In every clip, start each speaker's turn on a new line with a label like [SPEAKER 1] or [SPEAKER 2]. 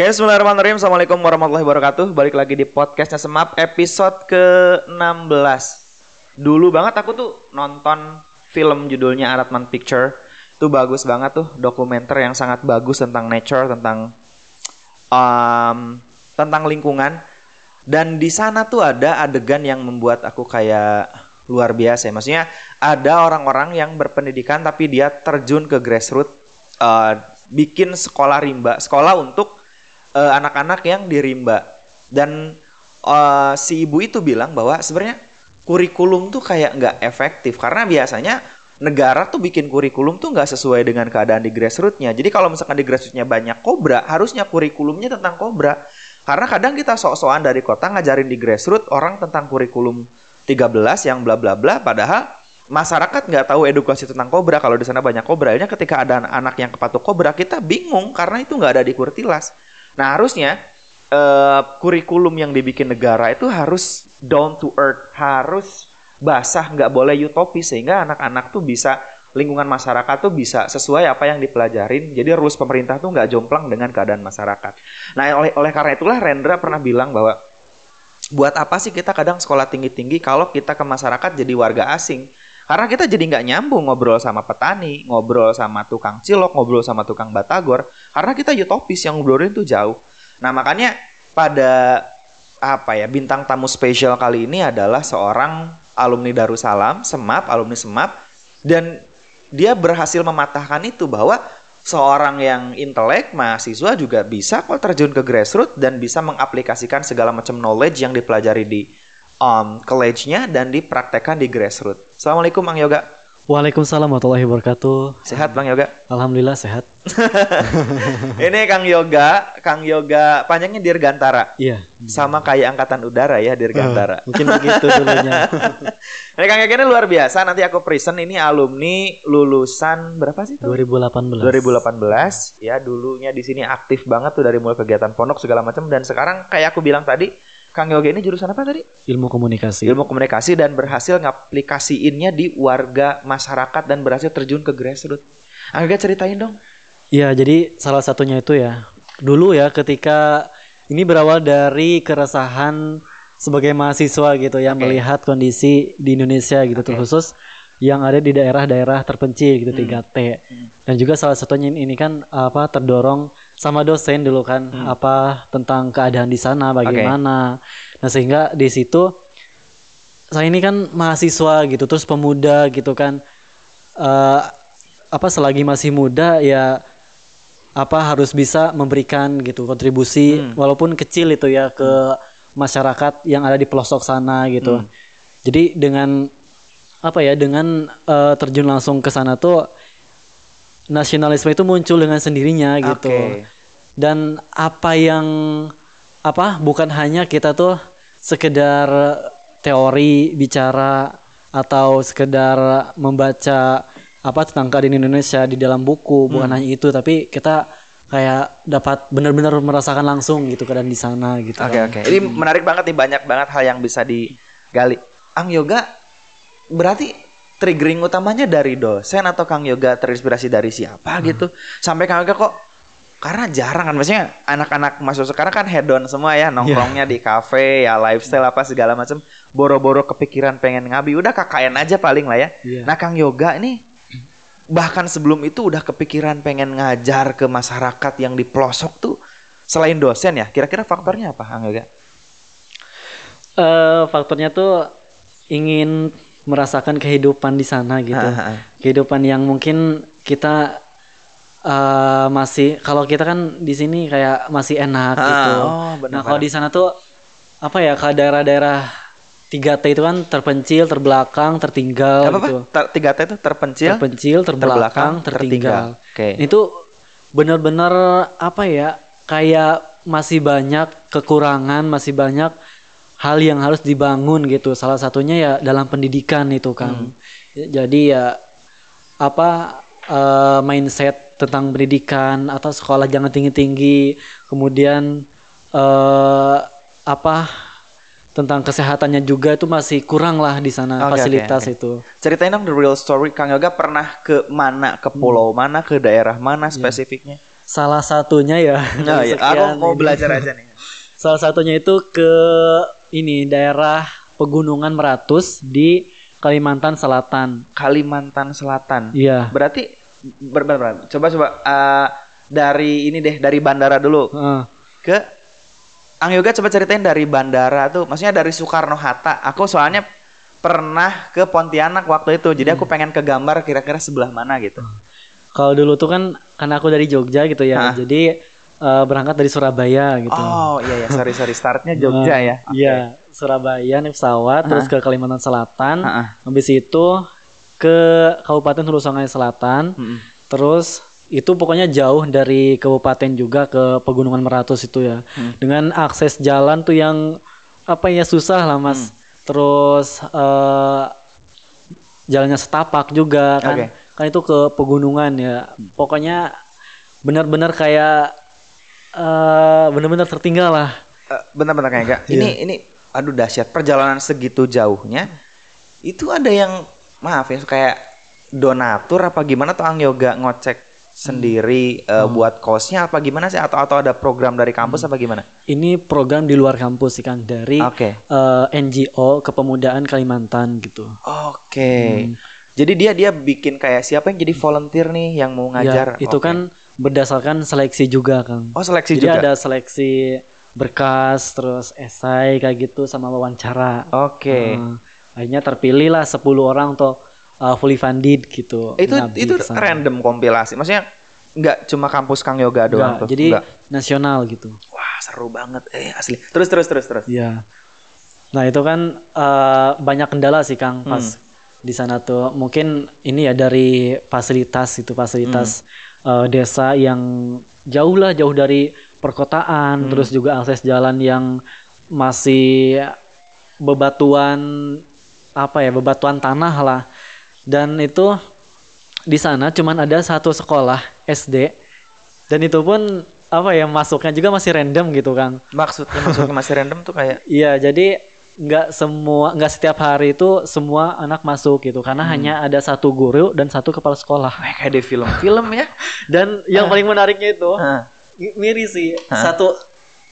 [SPEAKER 1] Oke, Bismillahirrahmanirrahim. Assalamualaikum warahmatullahi wabarakatuh. Balik lagi di podcastnya Semap episode ke-16. Dulu banget aku tuh nonton film judulnya Aratman Picture. Itu bagus banget tuh, dokumenter yang sangat bagus tentang nature, tentang um, tentang lingkungan. Dan di sana tuh ada adegan yang membuat aku kayak luar biasa. ya. Maksudnya ada orang-orang yang berpendidikan tapi dia terjun ke grassroots, uh, bikin sekolah rimba, sekolah untuk uh, anak-anak yang di rimba. Dan uh, si ibu itu bilang bahwa sebenarnya kurikulum tuh kayak nggak efektif karena biasanya negara tuh bikin kurikulum tuh nggak sesuai dengan keadaan di grassrootsnya. Jadi kalau misalkan di grassrootsnya banyak kobra, harusnya kurikulumnya tentang kobra. Karena kadang kita sok-sokan dari kota ngajarin di grassroots orang tentang kurikulum 13 yang bla bla bla, padahal masyarakat nggak tahu edukasi tentang kobra. Kalau di sana banyak kobra, akhirnya ketika ada anak yang kepatuk kobra, kita bingung karena itu nggak ada di kurtilas. Nah harusnya eh, kurikulum yang dibikin negara itu harus down to earth, harus basah, nggak boleh utopis sehingga anak-anak tuh bisa lingkungan masyarakat tuh bisa sesuai apa yang dipelajarin. Jadi rules pemerintah tuh nggak jomplang dengan keadaan masyarakat. Nah oleh oleh karena itulah Rendra pernah bilang bahwa buat apa sih kita kadang sekolah tinggi-tinggi kalau kita ke masyarakat jadi warga asing? Karena kita jadi nggak nyambung ngobrol sama petani, ngobrol sama tukang cilok, ngobrol sama tukang batagor. Karena kita utopis yang ngobrolin tuh jauh. Nah makanya pada apa ya bintang tamu spesial kali ini adalah seorang alumni Darussalam, Semap, alumni Semap, dan dia berhasil mematahkan itu bahwa seorang yang intelek mahasiswa juga bisa kok terjun ke grassroots dan bisa mengaplikasikan segala macam knowledge yang dipelajari di um, college-nya dan dipraktekkan di grassroots. Assalamualaikum Bang Yoga.
[SPEAKER 2] Waalaikumsalam warahmatullahi wabarakatuh.
[SPEAKER 1] Sehat Bang Yoga?
[SPEAKER 2] Alhamdulillah sehat.
[SPEAKER 1] Ini Kang Yoga, Kang Yoga panjangnya Dirgantara.
[SPEAKER 2] Iya.
[SPEAKER 1] Sama kayak angkatan udara ya Dirgantara.
[SPEAKER 2] Mungkin begitu dulunya.
[SPEAKER 1] Ini Kang Yoga ini luar biasa. Nanti aku present ini alumni lulusan berapa sih? tuh?
[SPEAKER 2] 2018.
[SPEAKER 1] 2018 ya dulunya di sini aktif banget tuh dari mulai kegiatan pondok segala macam dan sekarang kayak aku bilang tadi Kang Yoga ini jurusan apa tadi?
[SPEAKER 2] Ilmu komunikasi.
[SPEAKER 1] Ilmu komunikasi dan berhasil ngaplikasiinnya di warga masyarakat dan berhasil terjun ke grassroots. Kang Yoga ceritain dong.
[SPEAKER 2] Iya, jadi salah satunya itu ya. Dulu ya ketika ini berawal dari keresahan sebagai mahasiswa gitu ya
[SPEAKER 1] Oke.
[SPEAKER 2] melihat kondisi di Indonesia gitu
[SPEAKER 1] Oke.
[SPEAKER 2] terkhusus yang ada di daerah-daerah terpencil gitu 3T. Dan juga salah satunya ini kan apa terdorong sama dosen dulu kan apa tentang keadaan di sana bagaimana. Nah, sehingga di situ saya ini kan mahasiswa gitu terus pemuda gitu kan. Eh apa selagi masih muda ya apa harus bisa memberikan gitu kontribusi walaupun kecil itu ya ke masyarakat yang ada di pelosok sana gitu. Jadi dengan apa ya dengan eh, terjun langsung ke sana tuh nasionalisme itu muncul dengan sendirinya gitu.
[SPEAKER 1] Oke.
[SPEAKER 2] Dan apa yang apa bukan hanya kita tuh sekedar teori bicara atau sekedar membaca apa tentang keadaan Indonesia di dalam buku bukan hanya itu tapi kita kayak dapat benar-benar merasakan langsung gitu keadaan di sana gitu
[SPEAKER 1] Oke
[SPEAKER 2] kan.
[SPEAKER 1] oke. Ini menarik banget nih banyak banget hal yang bisa digali. Ang Yoga berarti triggering utamanya dari dosen atau Kang Yoga terinspirasi dari siapa gitu sampai Kang Yoga kok karena jarang kan maksudnya anak-anak masuk sekarang kan hedon semua ya nongkrongnya di kafe ya lifestyle apa segala macam boro-boro kepikiran pengen ngabi udah KKN aja paling lah ya.
[SPEAKER 2] Iya.
[SPEAKER 1] Nah Kang Yoga ini bahkan sebelum itu udah kepikiran pengen ngajar ke masyarakat yang di pelosok tuh selain dosen ya kira-kira faktornya apa Kang Yoga?
[SPEAKER 2] Eh, faktornya tuh ingin merasakan kehidupan di sana gitu.
[SPEAKER 1] Ha, ha, ha.
[SPEAKER 2] Kehidupan yang mungkin kita eh, masih kalau kita kan di sini kayak masih enak
[SPEAKER 1] Ha,
[SPEAKER 2] gitu.
[SPEAKER 1] oh,
[SPEAKER 2] nah, kalau di sana tuh apa ya ke daerah-daerah 3T itu kan terpencil, terbelakang, tertinggal
[SPEAKER 1] apa
[SPEAKER 2] gitu.
[SPEAKER 1] apa? Ter- tiga T itu terpencil,
[SPEAKER 2] Terpencil, terbelakang, tertinggal.
[SPEAKER 1] Oke.
[SPEAKER 2] Itu benar-benar apa ya? Kayak masih banyak kekurangan, masih banyak hal yang harus dibangun gitu. Salah satunya ya dalam pendidikan itu kan. Ya, Jadi ya apa eh, mindset tentang pendidikan atau sekolah jangan tinggi-tinggi, kemudian eh apa tentang kesehatannya juga itu masih kurang lah di sana
[SPEAKER 1] oke,
[SPEAKER 2] fasilitas
[SPEAKER 1] oke.
[SPEAKER 2] itu.
[SPEAKER 1] Ceritain dong the real story Kang Yoga pernah ke mana, ke pulau mana, ke daerah mana spesifiknya?
[SPEAKER 2] salah satunya ya.
[SPEAKER 1] Nah, ya, aku mau
[SPEAKER 2] ini.
[SPEAKER 1] belajar aja nih.
[SPEAKER 2] Salah satunya itu ke ini daerah pegunungan Meratus di Kalimantan Selatan.
[SPEAKER 1] Kalimantan Selatan.
[SPEAKER 2] Iya.
[SPEAKER 1] Berarti ber, ber- ber- coba coba eh, dari ini deh dari bandara dulu
[SPEAKER 2] Heeh.
[SPEAKER 1] ke Ang Yoga coba ceritain dari bandara tuh, maksudnya dari Soekarno Hatta. Aku soalnya pernah ke Pontianak waktu itu, jadi aku pengen ke gambar kira-kira sebelah mana gitu.
[SPEAKER 2] Kalau dulu tuh kan karena aku dari Jogja gitu ya.
[SPEAKER 1] Hah?
[SPEAKER 2] Jadi eh, berangkat dari Surabaya gitu.
[SPEAKER 1] Oh iya ya, sorry sorry startnya Jogja
[SPEAKER 2] Nah,
[SPEAKER 1] ya.
[SPEAKER 2] Iya, Surabaya naik pesawat terus ke Kalimantan Selatan.
[SPEAKER 1] Heeh.
[SPEAKER 2] Habis itu ke Kabupaten Hulu Sungai Selatan.
[SPEAKER 1] Mm-mm.
[SPEAKER 2] Terus itu pokoknya jauh dari kabupaten juga ke Pegunungan Meratus itu ya.
[SPEAKER 1] Hmm.
[SPEAKER 2] Dengan akses jalan tuh yang apa ya susah lah Mas.
[SPEAKER 1] Hmm.
[SPEAKER 2] Terus eh jalannya setapak juga kan.
[SPEAKER 1] Oke.
[SPEAKER 2] Kan itu ke pegunungan ya. Pokoknya benar-benar kayak eh benar-benar tertinggal lah.
[SPEAKER 1] Eh, Bentar-bentar kayak gak.
[SPEAKER 2] Iya.
[SPEAKER 1] Ini ini aduh dahsyat perjalanan segitu jauhnya. Itu ada yang maaf ya kayak donatur apa gimana tuh Ang Yoga ngocek sendiri eh,
[SPEAKER 2] Oh.
[SPEAKER 1] buat kosnya apa gimana sih atau atau ada program dari
[SPEAKER 2] Hmm.
[SPEAKER 1] kampus apa gimana?
[SPEAKER 2] Ini program di luar kampus sih Kang dari
[SPEAKER 1] Oke.
[SPEAKER 2] eh, NGO Kepemudaan Kalimantan gitu.
[SPEAKER 1] Oke.
[SPEAKER 2] Hmm.
[SPEAKER 1] Jadi dia dia bikin kayak siapa yang jadi volunteer nih yang mau ngajar?
[SPEAKER 2] Ya, itu
[SPEAKER 1] Oke.
[SPEAKER 2] kan berdasarkan seleksi juga, Kang.
[SPEAKER 1] Oh, seleksi
[SPEAKER 2] Jadi
[SPEAKER 1] juga.
[SPEAKER 2] ada seleksi berkas, terus esai kayak gitu sama wawancara.
[SPEAKER 1] Oke.
[SPEAKER 2] Nah, akhirnya terpilih lah 10 orang untuk uh, fully funded gitu.
[SPEAKER 1] itu itu
[SPEAKER 2] ke sana.
[SPEAKER 1] random kompilasi. Maksudnya nggak cuma kampus Kang Yoga doang
[SPEAKER 2] Enggak,
[SPEAKER 1] tuh.
[SPEAKER 2] jadi
[SPEAKER 1] Nggak.
[SPEAKER 2] nasional gitu.
[SPEAKER 1] wah seru banget. Eh asli. Terus terus terus terus.
[SPEAKER 2] Iya. Nah, itu kan uh, banyak kendala sih, Kang, pas
[SPEAKER 1] Hmm.
[SPEAKER 2] di sana tuh. Mungkin ini ya dari fasilitas itu fasilitas
[SPEAKER 1] Hmm.
[SPEAKER 2] Uh, desa yang jauh lah, jauh dari perkotaan,
[SPEAKER 1] Hmm.
[SPEAKER 2] terus juga akses jalan yang masih bebatuan apa ya, bebatuan tanah lah. Dan itu di sana cuman ada satu sekolah SD dan itu pun apa ya masuknya juga masih random gitu, Kang.
[SPEAKER 1] Maksudnya maksudnya masih random tuh kayak
[SPEAKER 2] Iya, jadi nggak semua nggak setiap hari itu semua anak masuk gitu karena
[SPEAKER 1] Hmm.
[SPEAKER 2] hanya ada satu guru dan satu kepala sekolah.
[SPEAKER 1] eh, kayak di film-film ya.
[SPEAKER 2] Dan yang paling menariknya itu
[SPEAKER 1] Hah.
[SPEAKER 2] i- miris sih
[SPEAKER 1] Hah?
[SPEAKER 2] satu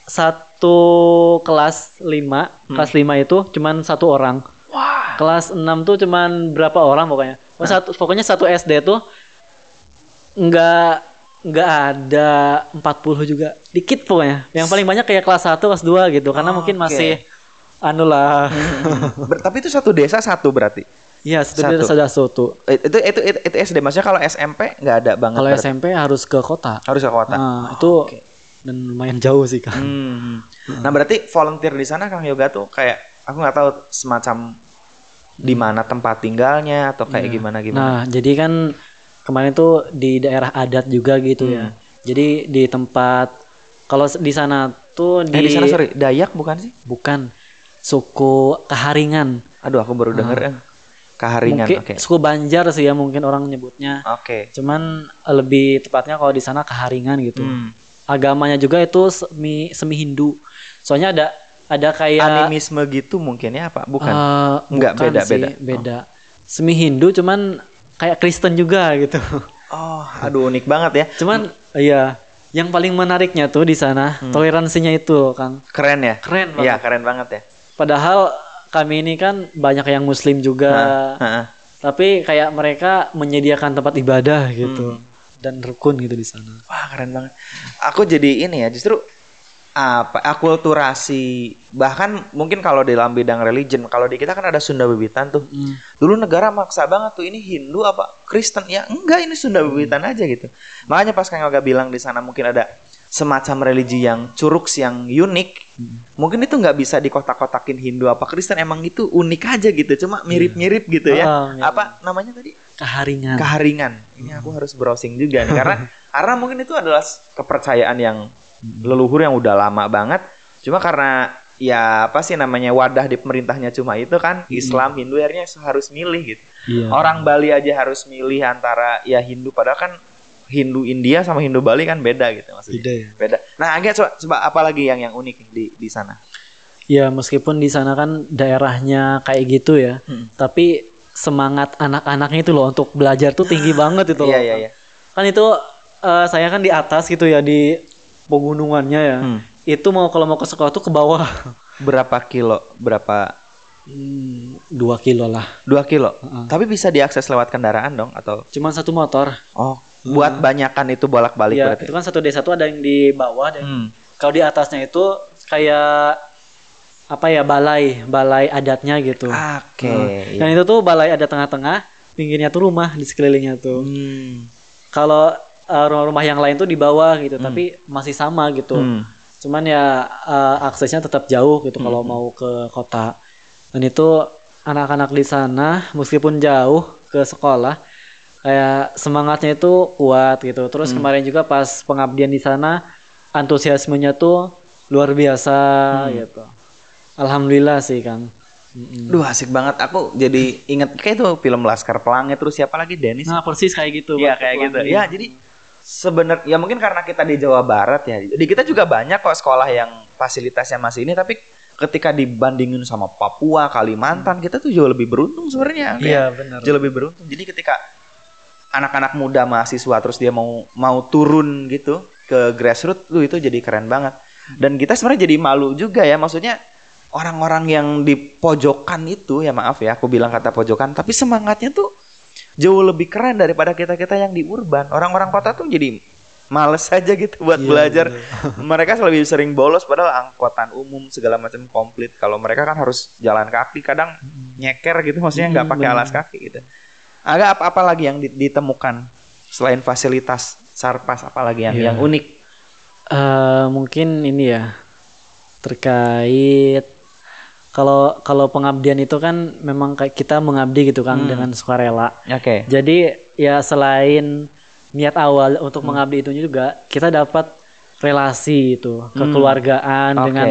[SPEAKER 2] satu kelas 5 kelas 5 itu cuman satu orang.
[SPEAKER 1] Wah.
[SPEAKER 2] Kelas 6 tuh cuman berapa orang pokoknya. Oh, Satu, pokoknya satu SD tuh nggak nggak ada 40 juga. Dikit pokoknya. Yang paling banyak kayak kelas 1, kelas 2 gitu karena mungkin
[SPEAKER 1] Oke.
[SPEAKER 2] masih anu lah.
[SPEAKER 1] Ber- tapi itu satu desa satu berarti.
[SPEAKER 2] Iya, satu
[SPEAKER 1] Satu.
[SPEAKER 2] desa satu.
[SPEAKER 1] Eh, Itu itu itu, itu SD maksudnya kalau SMP nggak ada banget.
[SPEAKER 2] Kalau
[SPEAKER 1] berarti.
[SPEAKER 2] SMP harus ke kota.
[SPEAKER 1] harus ke kota.
[SPEAKER 2] Nah, itu dan lumayan jauh sih kan.
[SPEAKER 1] Hmm. Nah berarti volunteer di sana Kang Yoga tuh kayak aku nggak tahu semacam di mana tempat tinggalnya atau kayak gimana gimana.
[SPEAKER 2] Nah, jadi kan kemarin tuh di daerah adat juga gitu ya.
[SPEAKER 1] Hmm.
[SPEAKER 2] Jadi di tempat kalau di sana tuh di,
[SPEAKER 1] eh di sana sorry Dayak bukan sih?
[SPEAKER 2] bukan suku Kaharingan.
[SPEAKER 1] Aduh aku baru denger ya. Keharingan.
[SPEAKER 2] mungkin
[SPEAKER 1] Oke.
[SPEAKER 2] suku Banjar sih ya mungkin orang nyebutnya.
[SPEAKER 1] Oke.
[SPEAKER 2] Cuman eh, lebih tepatnya kalau di sana Kaharingan gitu.
[SPEAKER 1] Hmm.
[SPEAKER 2] Agamanya juga itu semi semi Hindu. Soalnya ada ada kayak
[SPEAKER 1] Animisme gitu mungkin ya apa? Bukan.
[SPEAKER 2] Eh,
[SPEAKER 1] Enggak,
[SPEAKER 2] bukan
[SPEAKER 1] beda,
[SPEAKER 2] sih,
[SPEAKER 1] beda.
[SPEAKER 2] beda. Semi Hindu cuman kayak Kristen juga gitu.
[SPEAKER 1] Oh, aduh unik banget ya.
[SPEAKER 2] Cuman iya, yang paling menariknya tuh di sana toleransinya itu, Kang.
[SPEAKER 1] Keren ya?
[SPEAKER 2] Keren banget.
[SPEAKER 1] Iya keren banget ya.
[SPEAKER 2] Padahal kami ini kan banyak yang muslim juga.
[SPEAKER 1] Heeh.
[SPEAKER 2] Tapi kayak mereka menyediakan tempat ibadah gitu dan rukun gitu di sana.
[SPEAKER 1] Wah keren banget. Aku jadi ini ya justru apa akulturasi bahkan mungkin kalau dalam bidang religion kalau di kita kan ada Sunda Bebitan tuh
[SPEAKER 2] Hmm.
[SPEAKER 1] dulu negara maksa banget tuh ini Hindu apa Kristen ya enggak ini Sunda Bebitan aja gitu makanya pas Kang Yoga bilang di sana mungkin ada semacam religi yang curug yang unik mungkin itu nggak bisa dikotak-kotakin Hindu apa Kristen emang itu unik aja gitu cuma mirip-mirip gitu ya
[SPEAKER 2] Ah, mirip.
[SPEAKER 1] apa namanya tadi
[SPEAKER 2] Keharingan.
[SPEAKER 1] keharingan. Ini aku harus browsing juga nih karena karena mungkin itu adalah kepercayaan yang leluhur yang udah lama banget. Cuma karena ya apa sih namanya wadah di pemerintahnya cuma itu kan Islam Hindu akhirnya harus milih gitu.
[SPEAKER 2] Iya.
[SPEAKER 1] Orang Bali aja harus milih antara ya Hindu padahal kan Hindu India sama Hindu Bali kan beda gitu maksudnya.
[SPEAKER 2] Beda ya.
[SPEAKER 1] Beda. Nah, agak coba coba apa lagi yang yang unik di di sana?
[SPEAKER 2] Ya meskipun di sana kan daerahnya kayak gitu ya,
[SPEAKER 1] Hmm.
[SPEAKER 2] tapi semangat anak-anaknya itu loh untuk belajar tuh tinggi banget itu loh.
[SPEAKER 1] Iya iya iya.
[SPEAKER 2] Kan itu eh, saya kan di atas gitu ya di pegunungannya ya.
[SPEAKER 1] Hmm.
[SPEAKER 2] Itu mau kalau mau ke sekolah tuh ke bawah.
[SPEAKER 1] Berapa kilo? Berapa?
[SPEAKER 2] Hmm, dua kilo lah.
[SPEAKER 1] Dua kilo. Tapi bisa diakses lewat kendaraan dong atau?
[SPEAKER 2] Cuman satu motor.
[SPEAKER 1] Oh, buat banyakan itu bolak-balik
[SPEAKER 2] ya,
[SPEAKER 1] berarti.
[SPEAKER 2] itu kan satu desa tuh ada yang di bawah dan
[SPEAKER 1] Hmm.
[SPEAKER 2] kalau di atasnya itu kayak apa ya balai, balai adatnya gitu.
[SPEAKER 1] Oke.
[SPEAKER 2] Nah,
[SPEAKER 1] iya.
[SPEAKER 2] Dan itu tuh balai ada tengah-tengah, pinggirnya tuh rumah di sekelilingnya tuh.
[SPEAKER 1] Hmm.
[SPEAKER 2] Kalau uh, rumah-rumah yang lain tuh di bawah gitu, tapi masih sama gitu.
[SPEAKER 1] Hmm.
[SPEAKER 2] Cuman ya uh, aksesnya tetap jauh gitu kalau mau ke kota. Dan itu anak-anak di sana meskipun jauh ke sekolah kayak semangatnya itu kuat gitu. Terus kemarin juga pas pengabdian di sana antusiasmenya tuh luar biasa gitu. Alhamdulillah sih Kang. Mm-mm.
[SPEAKER 1] Duh asik banget. Aku jadi inget kayak itu film Laskar Pelangi terus siapa lagi Dennis.
[SPEAKER 2] Nah persis kayak gitu.
[SPEAKER 1] Iya kayak gitu.
[SPEAKER 2] Pelangi.
[SPEAKER 1] Ya jadi sebenarnya ya mungkin karena kita di Jawa Barat ya. Di kita juga banyak kok sekolah yang fasilitasnya masih ini tapi ketika dibandingin sama Papua, Kalimantan, kita tuh jauh lebih beruntung sebenarnya.
[SPEAKER 2] Iya benar.
[SPEAKER 1] Jauh lebih beruntung. Jadi ketika anak-anak muda mahasiswa terus dia mau mau turun gitu ke grassroots tuh itu jadi keren banget. Dan kita sebenarnya jadi malu juga ya maksudnya orang-orang yang di pojokan itu ya maaf ya aku bilang kata pojokan tapi semangatnya tuh jauh lebih keren daripada kita-kita yang di urban. Orang-orang kota tuh jadi males aja gitu buat
[SPEAKER 2] Iya,
[SPEAKER 1] belajar. Mereka lebih sering bolos padahal angkutan umum segala macam komplit. Kalau mereka kan harus jalan kaki kadang nyeker gitu maksudnya nggak
[SPEAKER 2] Hmm,
[SPEAKER 1] pakai alas kaki gitu. Ada apa-apa lagi yang di- ditemukan selain fasilitas sarpas apalagi yang
[SPEAKER 2] Iya.
[SPEAKER 1] yang unik?
[SPEAKER 2] Eh, mungkin ini ya terkait kalau kalau pengabdian itu kan memang kayak kita mengabdi gitu kan
[SPEAKER 1] Hmm.
[SPEAKER 2] dengan sukarela.
[SPEAKER 1] Oke.
[SPEAKER 2] Jadi ya selain niat awal untuk
[SPEAKER 1] Hmm.
[SPEAKER 2] mengabdi itu juga kita dapat relasi itu
[SPEAKER 1] Hmm.
[SPEAKER 2] kekeluargaan
[SPEAKER 1] Oke.
[SPEAKER 2] dengan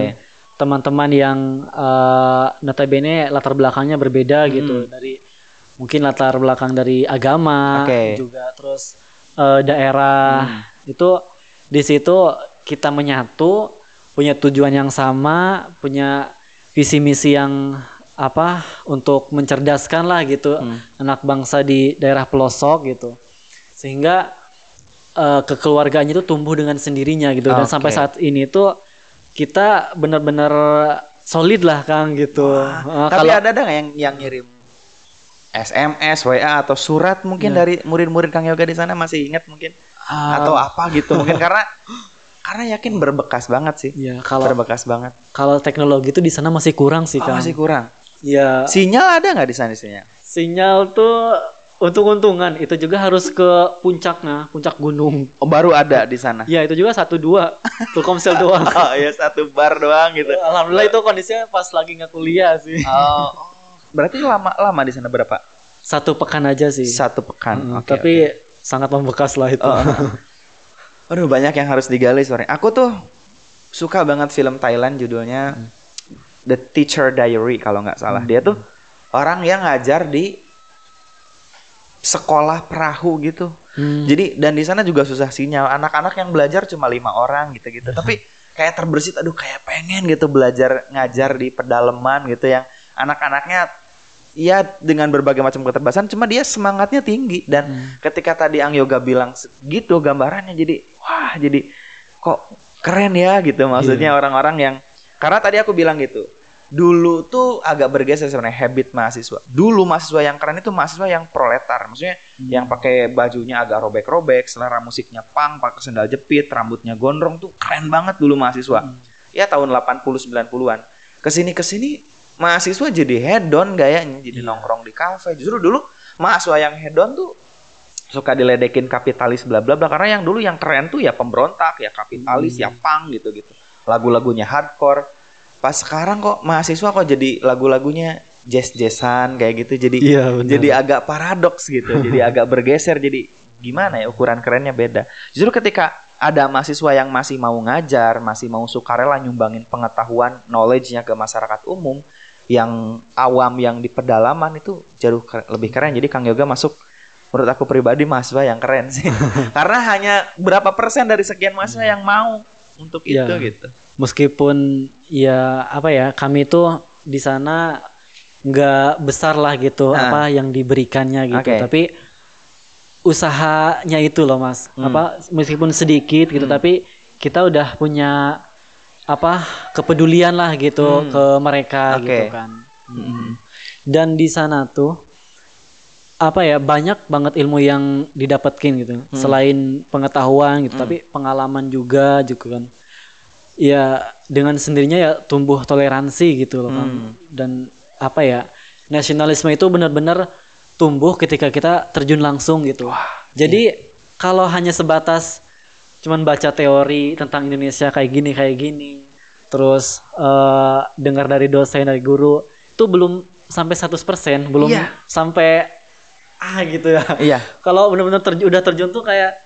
[SPEAKER 2] teman-teman yang eh, notabene latar belakangnya berbeda gitu dari mungkin latar belakang dari agama
[SPEAKER 1] Hmm. Hmm.
[SPEAKER 2] juga terus eh, daerah itu di situ kita menyatu punya tujuan yang sama punya visi misi yang apa untuk mencerdaskan lah gitu
[SPEAKER 1] Hmm.
[SPEAKER 2] anak bangsa di daerah pelosok gitu sehingga eh, kekeluargaannya itu tumbuh dengan sendirinya gitu dan
[SPEAKER 1] Oke.
[SPEAKER 2] sampai saat ini tuh kita benar-benar solid lah kang gitu Eh,
[SPEAKER 1] Tapi
[SPEAKER 2] kalau
[SPEAKER 1] ada ada nggak yang yang ngirim SMS, WA atau surat mungkin
[SPEAKER 2] Iya.
[SPEAKER 1] dari murid-murid Kang Yoga di sana masih ingat mungkin
[SPEAKER 2] Ah.
[SPEAKER 1] atau apa gitu mungkin karena karena yakin berbekas banget sih.
[SPEAKER 2] ya kalau
[SPEAKER 1] berbekas banget.
[SPEAKER 2] kalau teknologi itu di sana masih kurang sih
[SPEAKER 1] Oh,
[SPEAKER 2] kang
[SPEAKER 1] masih kurang.
[SPEAKER 2] ya
[SPEAKER 1] Sinyal ada nggak di sana sinyal?
[SPEAKER 2] sinyal tuh untung-untungan itu juga harus ke puncaknya puncak gunung
[SPEAKER 1] Oh, baru ada di sana.
[SPEAKER 2] ya itu juga satu dua Telkomsel doang
[SPEAKER 1] Oh ya satu bar doang gitu.
[SPEAKER 2] alhamdulillah itu kondisinya pas lagi nggak kuliah sih
[SPEAKER 1] oh. Berarti lama lama di sana berapa?
[SPEAKER 2] satu pekan aja sih
[SPEAKER 1] Satu pekan.
[SPEAKER 2] Hmm,
[SPEAKER 1] Oke,
[SPEAKER 2] tapi sangat membekas lah itu
[SPEAKER 1] oh. Aduh banyak yang harus digali sebenarnya. Aku tuh suka banget film Thailand judulnya The Teacher Diary kalau nggak salah. Dia tuh orang yang ngajar di sekolah perahu gitu.
[SPEAKER 2] Hmm.
[SPEAKER 1] Jadi dan di sana juga susah sinyal. Anak-anak yang belajar cuma lima orang gitu-gitu. Tapi kayak terbersit, aduh kayak pengen gitu belajar ngajar di pedalaman gitu yang anak-anaknya ya dengan berbagai macam keterbatasan cuma dia semangatnya tinggi. Dan ketika tadi Ang Yoga bilang gitu gambarannya jadi wah jadi kok keren ya gitu. Maksudnya orang-orang yang karena tadi aku bilang gitu dulu tuh agak bergeser sebenarnya habit mahasiswa. Dulu mahasiswa yang keren itu mahasiswa yang proletar maksudnya yang pakai bajunya agak robek-robek selera musiknya punk pakai sendal jepit rambutnya gondrong tuh keren banget dulu mahasiswa. Ya tahun 80 90-an ke sini ke sini mahasiswa jadi hedon gayanya jadi nongkrong di kafe justru dulu mahasiswa yang hedon tuh suka diledekin kapitalis bla bla bla karena yang dulu yang keren tuh ya pemberontak ya kapitalis ya punk gitu gitu lagu-lagunya hardcore. Pas sekarang kok mahasiswa kok jadi lagu-lagunya jazz-jazzan kayak gitu jadi
[SPEAKER 2] Iya,
[SPEAKER 1] jadi agak paradoks gitu jadi agak bergeser jadi gimana ya ukuran kerennya beda. Justru ketika ada mahasiswa yang masih mau ngajar masih mau sukarela nyumbangin pengetahuan knowledge-nya ke masyarakat umum yang awam yang di pedalaman itu jauh keren- lebih keren jadi Kang Yoga masuk menurut aku pribadi mahasiswa yang keren sih karena hanya berapa persen dari sekian mahasiswa yang mau untuk itu
[SPEAKER 2] Iya.
[SPEAKER 1] gitu
[SPEAKER 2] meskipun ya apa ya kami itu di sana nggak besar lah gitu
[SPEAKER 1] Ah.
[SPEAKER 2] apa yang diberikannya gitu
[SPEAKER 1] Oke.
[SPEAKER 2] tapi usahanya itu loh mas
[SPEAKER 1] Hmm.
[SPEAKER 2] apa meskipun sedikit gitu tapi kita udah punya apa kepedulian lah gitu
[SPEAKER 1] Hmm.
[SPEAKER 2] ke mereka
[SPEAKER 1] Oke.
[SPEAKER 2] gitu kan dan di sana tuh apa ya banyak banget ilmu yang didapatkan gitu.
[SPEAKER 1] Hmm.
[SPEAKER 2] selain pengetahuan gitu tapi pengalaman juga juga kan. Ya dengan sendirinya ya tumbuh toleransi gitu loh kan
[SPEAKER 1] Hmm.
[SPEAKER 2] dan apa ya nasionalisme itu benar-benar tumbuh ketika kita terjun langsung gitu. Jadi kalau hanya sebatas cuman baca teori tentang Indonesia kayak gini kayak gini. Terus eh, dengar dari dosen dari guru itu belum sampai 100% belum
[SPEAKER 1] Iya.
[SPEAKER 2] sampai ah gitu ya.
[SPEAKER 1] Iya.
[SPEAKER 2] kalau benar-benar terj- udah terjun tuh kayak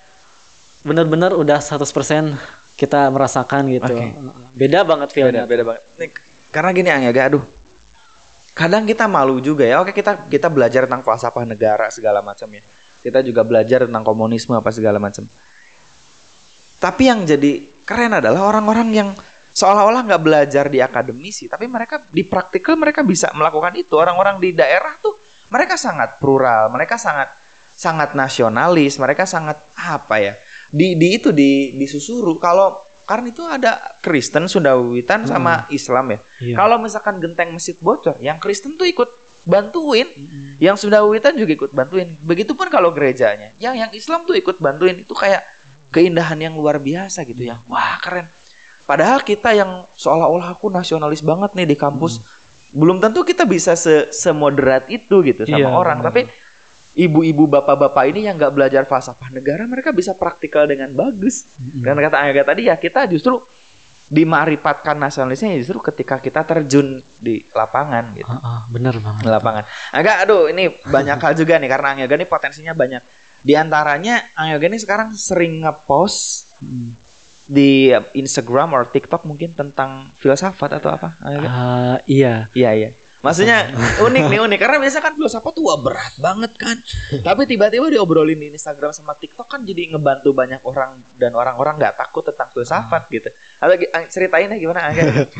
[SPEAKER 2] benar-benar udah 100% kita merasakan gitu.
[SPEAKER 1] Oke.
[SPEAKER 2] beda banget
[SPEAKER 1] beda
[SPEAKER 2] feelnya.
[SPEAKER 1] Beda banget. Nih, karena gini Ang ya aduh. Kadang kita malu juga ya. Oke kita kita belajar tentang falsafah negara segala macam ya. Kita juga belajar tentang komunisme apa segala macam tapi yang jadi keren adalah orang-orang yang seolah-olah nggak belajar di akademisi tapi mereka di praktikal mereka bisa melakukan itu. Orang-orang di daerah tuh mereka sangat plural mereka sangat sangat nasionalis mereka sangat apa ya di di itu di disusuru. Kalau karena itu ada Kristen Sundawitan sama Islam ya.
[SPEAKER 2] Iya.
[SPEAKER 1] kalau misalkan genteng masjid bocor yang Kristen tuh ikut bantuin yang Sundawitan juga ikut bantuin. Begitupun kalau gerejanya yang yang Islam tuh ikut bantuin. Itu kayak keindahan yang luar biasa gitu ya. Wah keren. Padahal kita yang seolah-olah aku nasionalis banget nih di kampus belum tentu kita bisa se semoderat itu gitu sama
[SPEAKER 2] Iya,
[SPEAKER 1] orang.
[SPEAKER 2] benar.
[SPEAKER 1] tapi ibu-ibu bapak-bapak ini yang nggak belajar falsafah negara mereka bisa praktikal dengan bagus. Dan kata Angga tadi ya kita justru dimaripatkan nasionalisnya justru ketika kita terjun di lapangan gitu.
[SPEAKER 2] Ah, ah, bener banget.
[SPEAKER 1] Di lapangan. Agak aduh ini banyak hal juga nih karena Angga ini potensinya banyak. Di antaranya Angga ini sekarang sering ngepost di Instagram or TikTok mungkin tentang filsafat atau apa?
[SPEAKER 2] Ah, iya
[SPEAKER 1] Iya iya. Maksudnya unik nih unik karena biasa kan filsafat tuh berat banget kan. Tapi tiba-tiba diobrolin di Instagram sama TikTok kan jadi ngebantu banyak orang dan orang-orang nggak takut tentang filsafat gitu. Atau Ang- ceritain deh gimana Angga?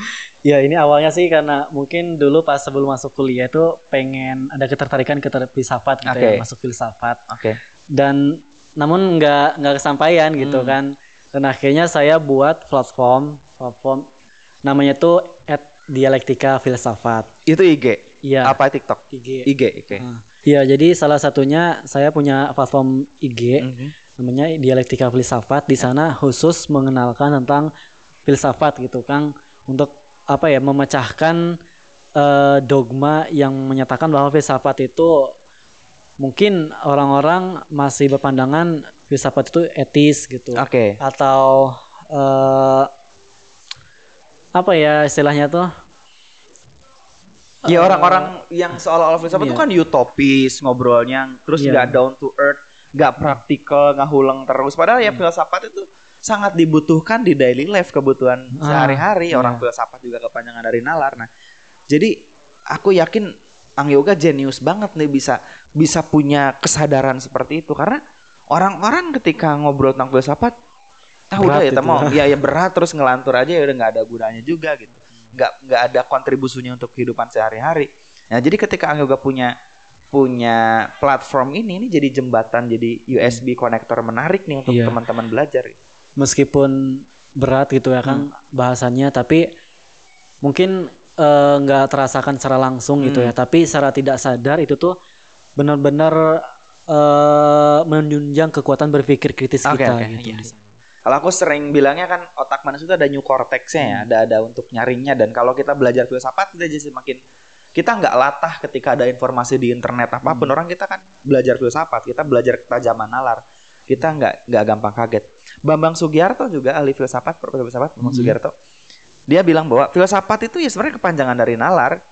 [SPEAKER 2] Ya ini awalnya sih karena mungkin dulu pas sebelum masuk kuliah itu pengen ada ketertarikan ke filsafat gitu
[SPEAKER 1] Oke.
[SPEAKER 2] ya masuk filsafat
[SPEAKER 1] Oke.
[SPEAKER 2] Dan namun nggak nggak kesampaian gitu
[SPEAKER 1] Hmm.
[SPEAKER 2] kan dan akhirnya saya buat platform platform namanya tuh at dialektika filsafat
[SPEAKER 1] Itu IG.
[SPEAKER 2] Iya.
[SPEAKER 1] Apa TikTok?
[SPEAKER 2] IG
[SPEAKER 1] IG. Oke.
[SPEAKER 2] Ah. Iya jadi salah satunya saya punya platform IG
[SPEAKER 1] Mhm.
[SPEAKER 2] namanya dialektika filsafat di sana khusus mengenalkan tentang filsafat gitu Kang untuk apa ya memecahkan eh, dogma yang menyatakan bahwa filsafat itu mungkin orang-orang masih berpandangan filsafat itu etis gitu
[SPEAKER 1] Oke.
[SPEAKER 2] atau eh, apa ya istilahnya tuh
[SPEAKER 1] Ya orang-orang yang seolah-olah filsafat itu
[SPEAKER 2] iya.
[SPEAKER 1] kan utopis ngobrolnya, terus
[SPEAKER 2] Iya.
[SPEAKER 1] nggak down to earth, nggak praktikal, nggak hulang terus. Padahal ya filsafat itu sangat dibutuhkan di daily life kebutuhan
[SPEAKER 2] Ah,
[SPEAKER 1] sehari-hari.
[SPEAKER 2] iya.
[SPEAKER 1] Orang filsafat juga kepanjangan dari nalar. Nah, jadi aku yakin Ang Yoga jenius banget nih bisa bisa punya kesadaran seperti itu. Karena orang-orang ketika ngobrol tentang filsafat tahu udah ya mau. ya. Ya berat terus ngelantur aja ya udah nggak ada gunanya juga gitu. Nggak nggak ada kontribusinya untuk kehidupan sehari-hari. Nah jadi ketika Ang Yoga punya punya platform ini ini jadi jembatan jadi USB konektor menarik nih untuk
[SPEAKER 2] Iya.
[SPEAKER 1] teman-teman belajar.
[SPEAKER 2] Meskipun berat gitu ya kan bahasannya tapi mungkin eh, nggak terasakan secara langsung gitu ya. Tapi secara tidak sadar itu tuh benar-benar eh, menunjang kekuatan berpikir kritis
[SPEAKER 1] Oke,
[SPEAKER 2] kita
[SPEAKER 1] oke,
[SPEAKER 2] gitu.
[SPEAKER 1] Iya. Kalau aku sering bilangnya kan otak manusia itu ada new cortex-nya ya, ada ada untuk nyaringnya. Dan kalau kita belajar filsafat kita jadi semakin kita nggak latah ketika ada informasi di internet apa pun. Orang kita kan belajar filsafat, kita belajar ketajaman nalar, kita nggak nggak gampang kaget. Bambang Sugiarto juga ahli filsafat, profesor filsafat Bambang Sugiarto, dia bilang bahwa filsafat itu ya sebenarnya kepanjangan dari nalar.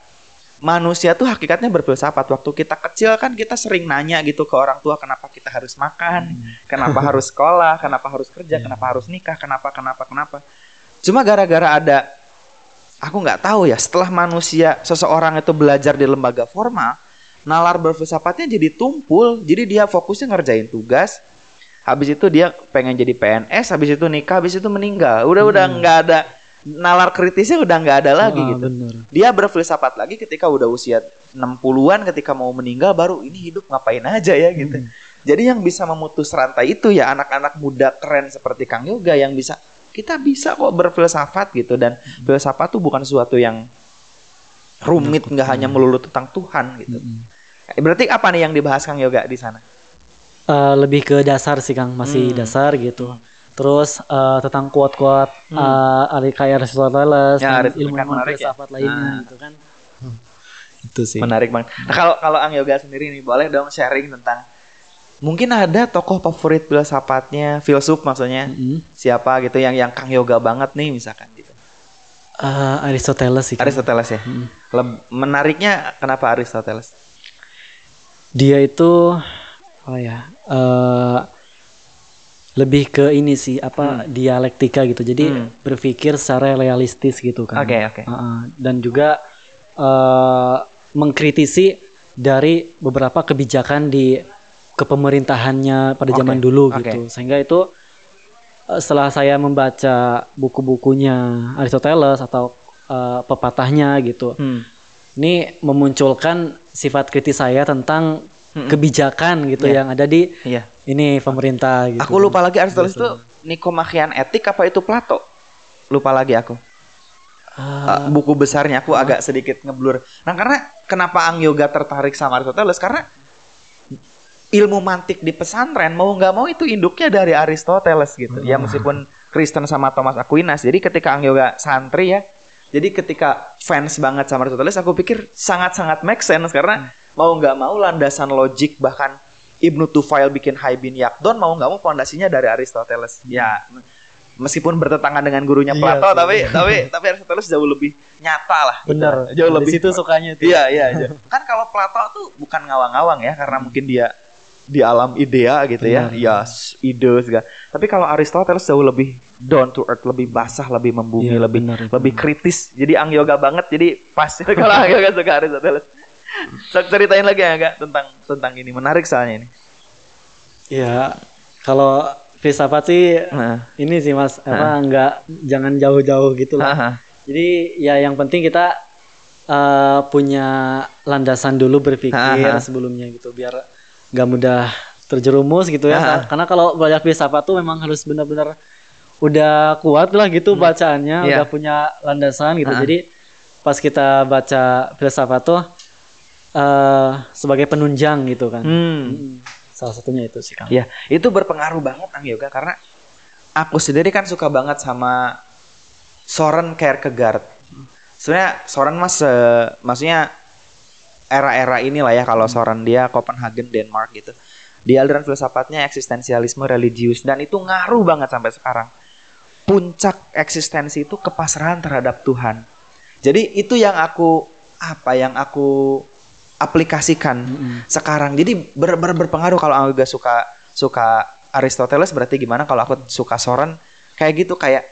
[SPEAKER 1] Manusia tuh hakikatnya berfilsafat. Waktu kita kecil kan kita sering nanya gitu ke orang tua kenapa kita harus makan, kenapa harus sekolah, kenapa harus kerja, kenapa harus nikah, kenapa, kenapa, kenapa. Cuma gara-gara ada, aku nggak tahu ya. Setelah manusia seseorang itu belajar di lembaga formal, nalar berfilsafatnya jadi tumpul. Jadi dia fokusnya ngerjain tugas. Habis itu dia pengen jadi PNS, habis itu nikah, habis itu meninggal. Udah udah nggak ada nalar kritisnya udah nggak ada lagi
[SPEAKER 2] Ah,
[SPEAKER 1] gitu.
[SPEAKER 2] bener.
[SPEAKER 1] Dia berfilsafat lagi ketika udah usia 60-an ketika mau meninggal baru ini hidup ngapain aja ya gitu. Jadi yang bisa memutus rantai itu ya anak-anak muda keren seperti Kang Yoga yang bisa kita bisa kok berfilsafat gitu dan hmm. filsafat tuh bukan sesuatu yang rumit nggak hanya melulu tentang Tuhan gitu. Hmm. Berarti apa nih yang dibahas Kang Yoga di sana?
[SPEAKER 2] Uh, lebih ke dasar sih Kang, masih hmm. dasar gitu. Terus uh, tentang kuat-kuat hmm. uh, Aristoteles ya, dan ilmu-ilmu ya. filsafat ya. lainnya nah. gitu kan. Hmm.
[SPEAKER 1] Itu sih. Menarik banget. Nah, kalau kalau Ang Yoga sendiri nih boleh dong sharing tentang mungkin ada tokoh favorit filsafatnya, filsuf maksudnya mm-hmm. siapa gitu yang yang Kang Yoga banget nih misalkan gitu.
[SPEAKER 2] Uh, Aristoteles sih.
[SPEAKER 1] Aristoteles ya. Mm. Leb- menariknya kenapa Aristoteles?
[SPEAKER 2] Dia itu apa ya? Uh, lebih ke ini sih apa hmm. dialektika gitu. Jadi hmm. berpikir secara realistis gitu kan.
[SPEAKER 1] Oke okay, oke. Okay.
[SPEAKER 2] Uh, dan juga uh, mengkritisi dari beberapa kebijakan di kepemerintahannya pada zaman okay. dulu okay. gitu. Sehingga itu eh, setelah saya membaca buku-bukunya Aristoteles atau uh, pepatahnya gitu. Hmm. Ini memunculkan sifat kritis saya tentang hmm. kebijakan gitu yeah. yang ada di yeah. Ini pemerintah gitu.
[SPEAKER 1] Aku lupa lagi Aristoteles itu Nikomachian etik apa itu Plato? Lupa lagi aku. Uh, buku besarnya aku uh, agak sedikit ngeblur. Nah, karena kenapa Ang Yoga tertarik sama Aristoteles karena ilmu mantik di pesantren mau nggak mau itu induknya dari Aristoteles gitu. Hmm. Ya meskipun Kristen sama Thomas Aquinas. Jadi ketika Angyoga santri ya, jadi ketika fans banget sama Aristoteles, aku pikir sangat-sangat make sense karena hmm. mau nggak mau landasan logik bahkan Ibnu Tufail bikin Haibin Yakdon mau nggak mau fondasinya dari Aristoteles. Hmm. Ya meskipun bertentangan dengan gurunya iya, Plato iya, tapi tapi tapi Aristoteles jauh lebih nyata lah
[SPEAKER 2] benar
[SPEAKER 1] gitu. jauh lebih
[SPEAKER 2] situ sukanya
[SPEAKER 1] itu iya iya, iya. kan kalau Plato tuh bukan ngawang-ngawang ya karena mungkin dia di alam idea gitu ya. Ya, ide segala. Tapi kalau Aristoteles jauh lebih down to earth, lebih basah, lebih membumi, ya, lebih benar, lebih benar. kritis. Jadi ang yoga banget. Jadi pas kalau ang yoga suka Aristoteles. Ceritain lagi ya enggak tentang tentang ini menarik soalnya ini.
[SPEAKER 2] Ya, kalau filsafat sih nah. ini sih Mas apa nah. enggak jangan jauh-jauh gitu lah. Nah. Jadi ya yang penting kita uh, punya landasan dulu berpikir nah. sebelumnya gitu biar nggak mudah terjerumus gitu ya. Nah. Karena kalau belajar filsafat tuh memang harus benar-benar udah kuat lah gitu hmm. bacaannya, yeah. udah punya landasan gitu. Nah. Jadi pas kita baca filsafat tuh uh, sebagai penunjang gitu kan. Hmm. Hmm. Salah satunya itu sih kan.
[SPEAKER 1] Ya, itu berpengaruh banget Ang Yoga karena aku sendiri kan suka banget sama Soren Kierkegaard. Sebenarnya Soren mas uh, maksudnya era-era inilah ya kalau Soren dia Copenhagen Denmark gitu. Di aliran filsafatnya eksistensialisme religius dan itu ngaruh banget sampai sekarang. Puncak eksistensi itu kepasrahan terhadap Tuhan. Jadi itu yang aku apa yang aku aplikasikan mm -hmm. sekarang. Jadi ber, ber, berpengaruh kalau aku gak suka suka Aristoteles berarti gimana kalau aku suka Soren kayak gitu kayak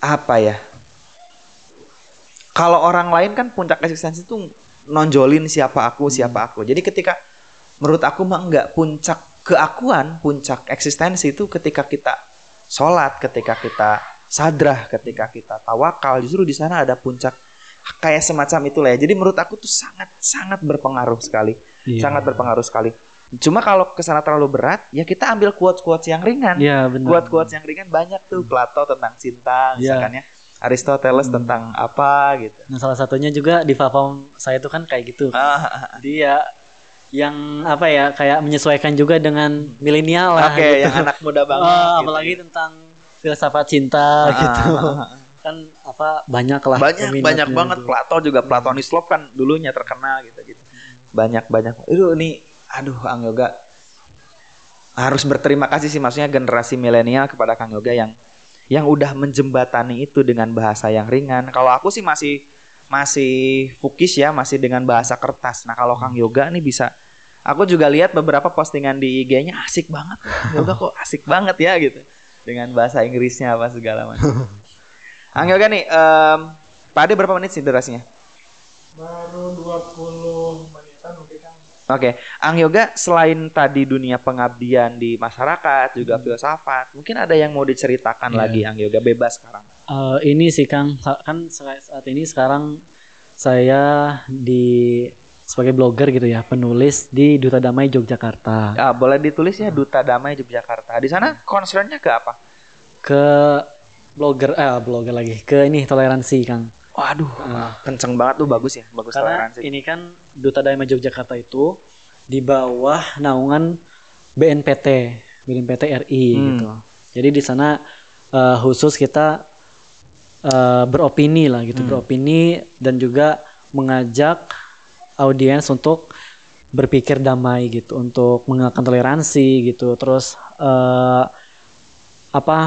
[SPEAKER 1] apa ya? Kalau orang lain kan puncak eksistensi itu nonjolin siapa aku, siapa aku. Jadi ketika menurut aku mah enggak puncak keakuan, puncak eksistensi itu ketika kita sholat, ketika kita sadrah, ketika kita tawakal, justru di sana ada puncak kayak semacam itulah ya. Jadi menurut aku tuh sangat sangat berpengaruh sekali, iya. sangat berpengaruh sekali. Cuma kalau ke sana terlalu berat, ya kita ambil quotes-quotes yang ringan.
[SPEAKER 2] Iya,
[SPEAKER 1] Quotes-quotes yang ringan banyak tuh Plato tentang cinta, iya. misalkan ya. Aristoteles hmm. tentang apa gitu.
[SPEAKER 2] Nah, salah satunya juga di platform saya itu kan kayak gitu. Ah. Dia yang apa ya kayak menyesuaikan juga dengan milenial lah.
[SPEAKER 1] Oke, okay, gitu. yang anak muda banget. Oh,
[SPEAKER 2] gitu. apalagi tentang filsafat cinta ah. gitu. Kan apa banyak lah.
[SPEAKER 1] Banyak banyak banget. Itu. Plato juga Platonis love kan dulunya terkenal gitu gitu. Banyak banyak. Itu nih aduh Kang Yoga harus berterima kasih sih maksudnya generasi milenial kepada Kang Yoga yang yang udah menjembatani itu dengan bahasa yang ringan. Kalau aku sih masih masih fukis ya, masih dengan bahasa kertas. Nah, kalau Kang Yoga nih bisa aku juga lihat beberapa postingan di IG-nya asik banget. Yoga kok asik banget ya gitu. Dengan bahasa Inggrisnya apa segala macam. Kang Yoga nih, um, Pak Ade berapa menit sih durasinya?
[SPEAKER 3] Baru 20 menitan mungkin kan
[SPEAKER 1] Oke, okay. Ang Yoga selain tadi dunia pengabdian di masyarakat juga hmm. filsafat, mungkin ada yang mau diceritakan yeah. lagi Ang Yoga bebas sekarang.
[SPEAKER 2] Uh, ini sih Kang, kan saat ini sekarang saya di sebagai blogger gitu ya, penulis di Duta Damai Yogyakarta.
[SPEAKER 1] Ya, boleh ditulis ya Duta Damai Yogyakarta. Di sana concernnya ke apa?
[SPEAKER 2] Ke blogger eh blogger lagi. Ke ini toleransi, Kang.
[SPEAKER 1] Waduh, kenceng banget tuh bagus ya, bagus
[SPEAKER 2] Karena
[SPEAKER 1] toleransi.
[SPEAKER 2] ini kan Duta Damai Yogyakarta itu di bawah naungan BNPT, BNPT RI
[SPEAKER 1] Hmm.
[SPEAKER 2] gitu. Jadi di sana eh, khusus kita eh, beropini lah gitu,
[SPEAKER 1] Hmm.
[SPEAKER 2] beropini dan juga mengajak audiens untuk berpikir damai gitu, untuk mengenalkan toleransi gitu, terus eh, apa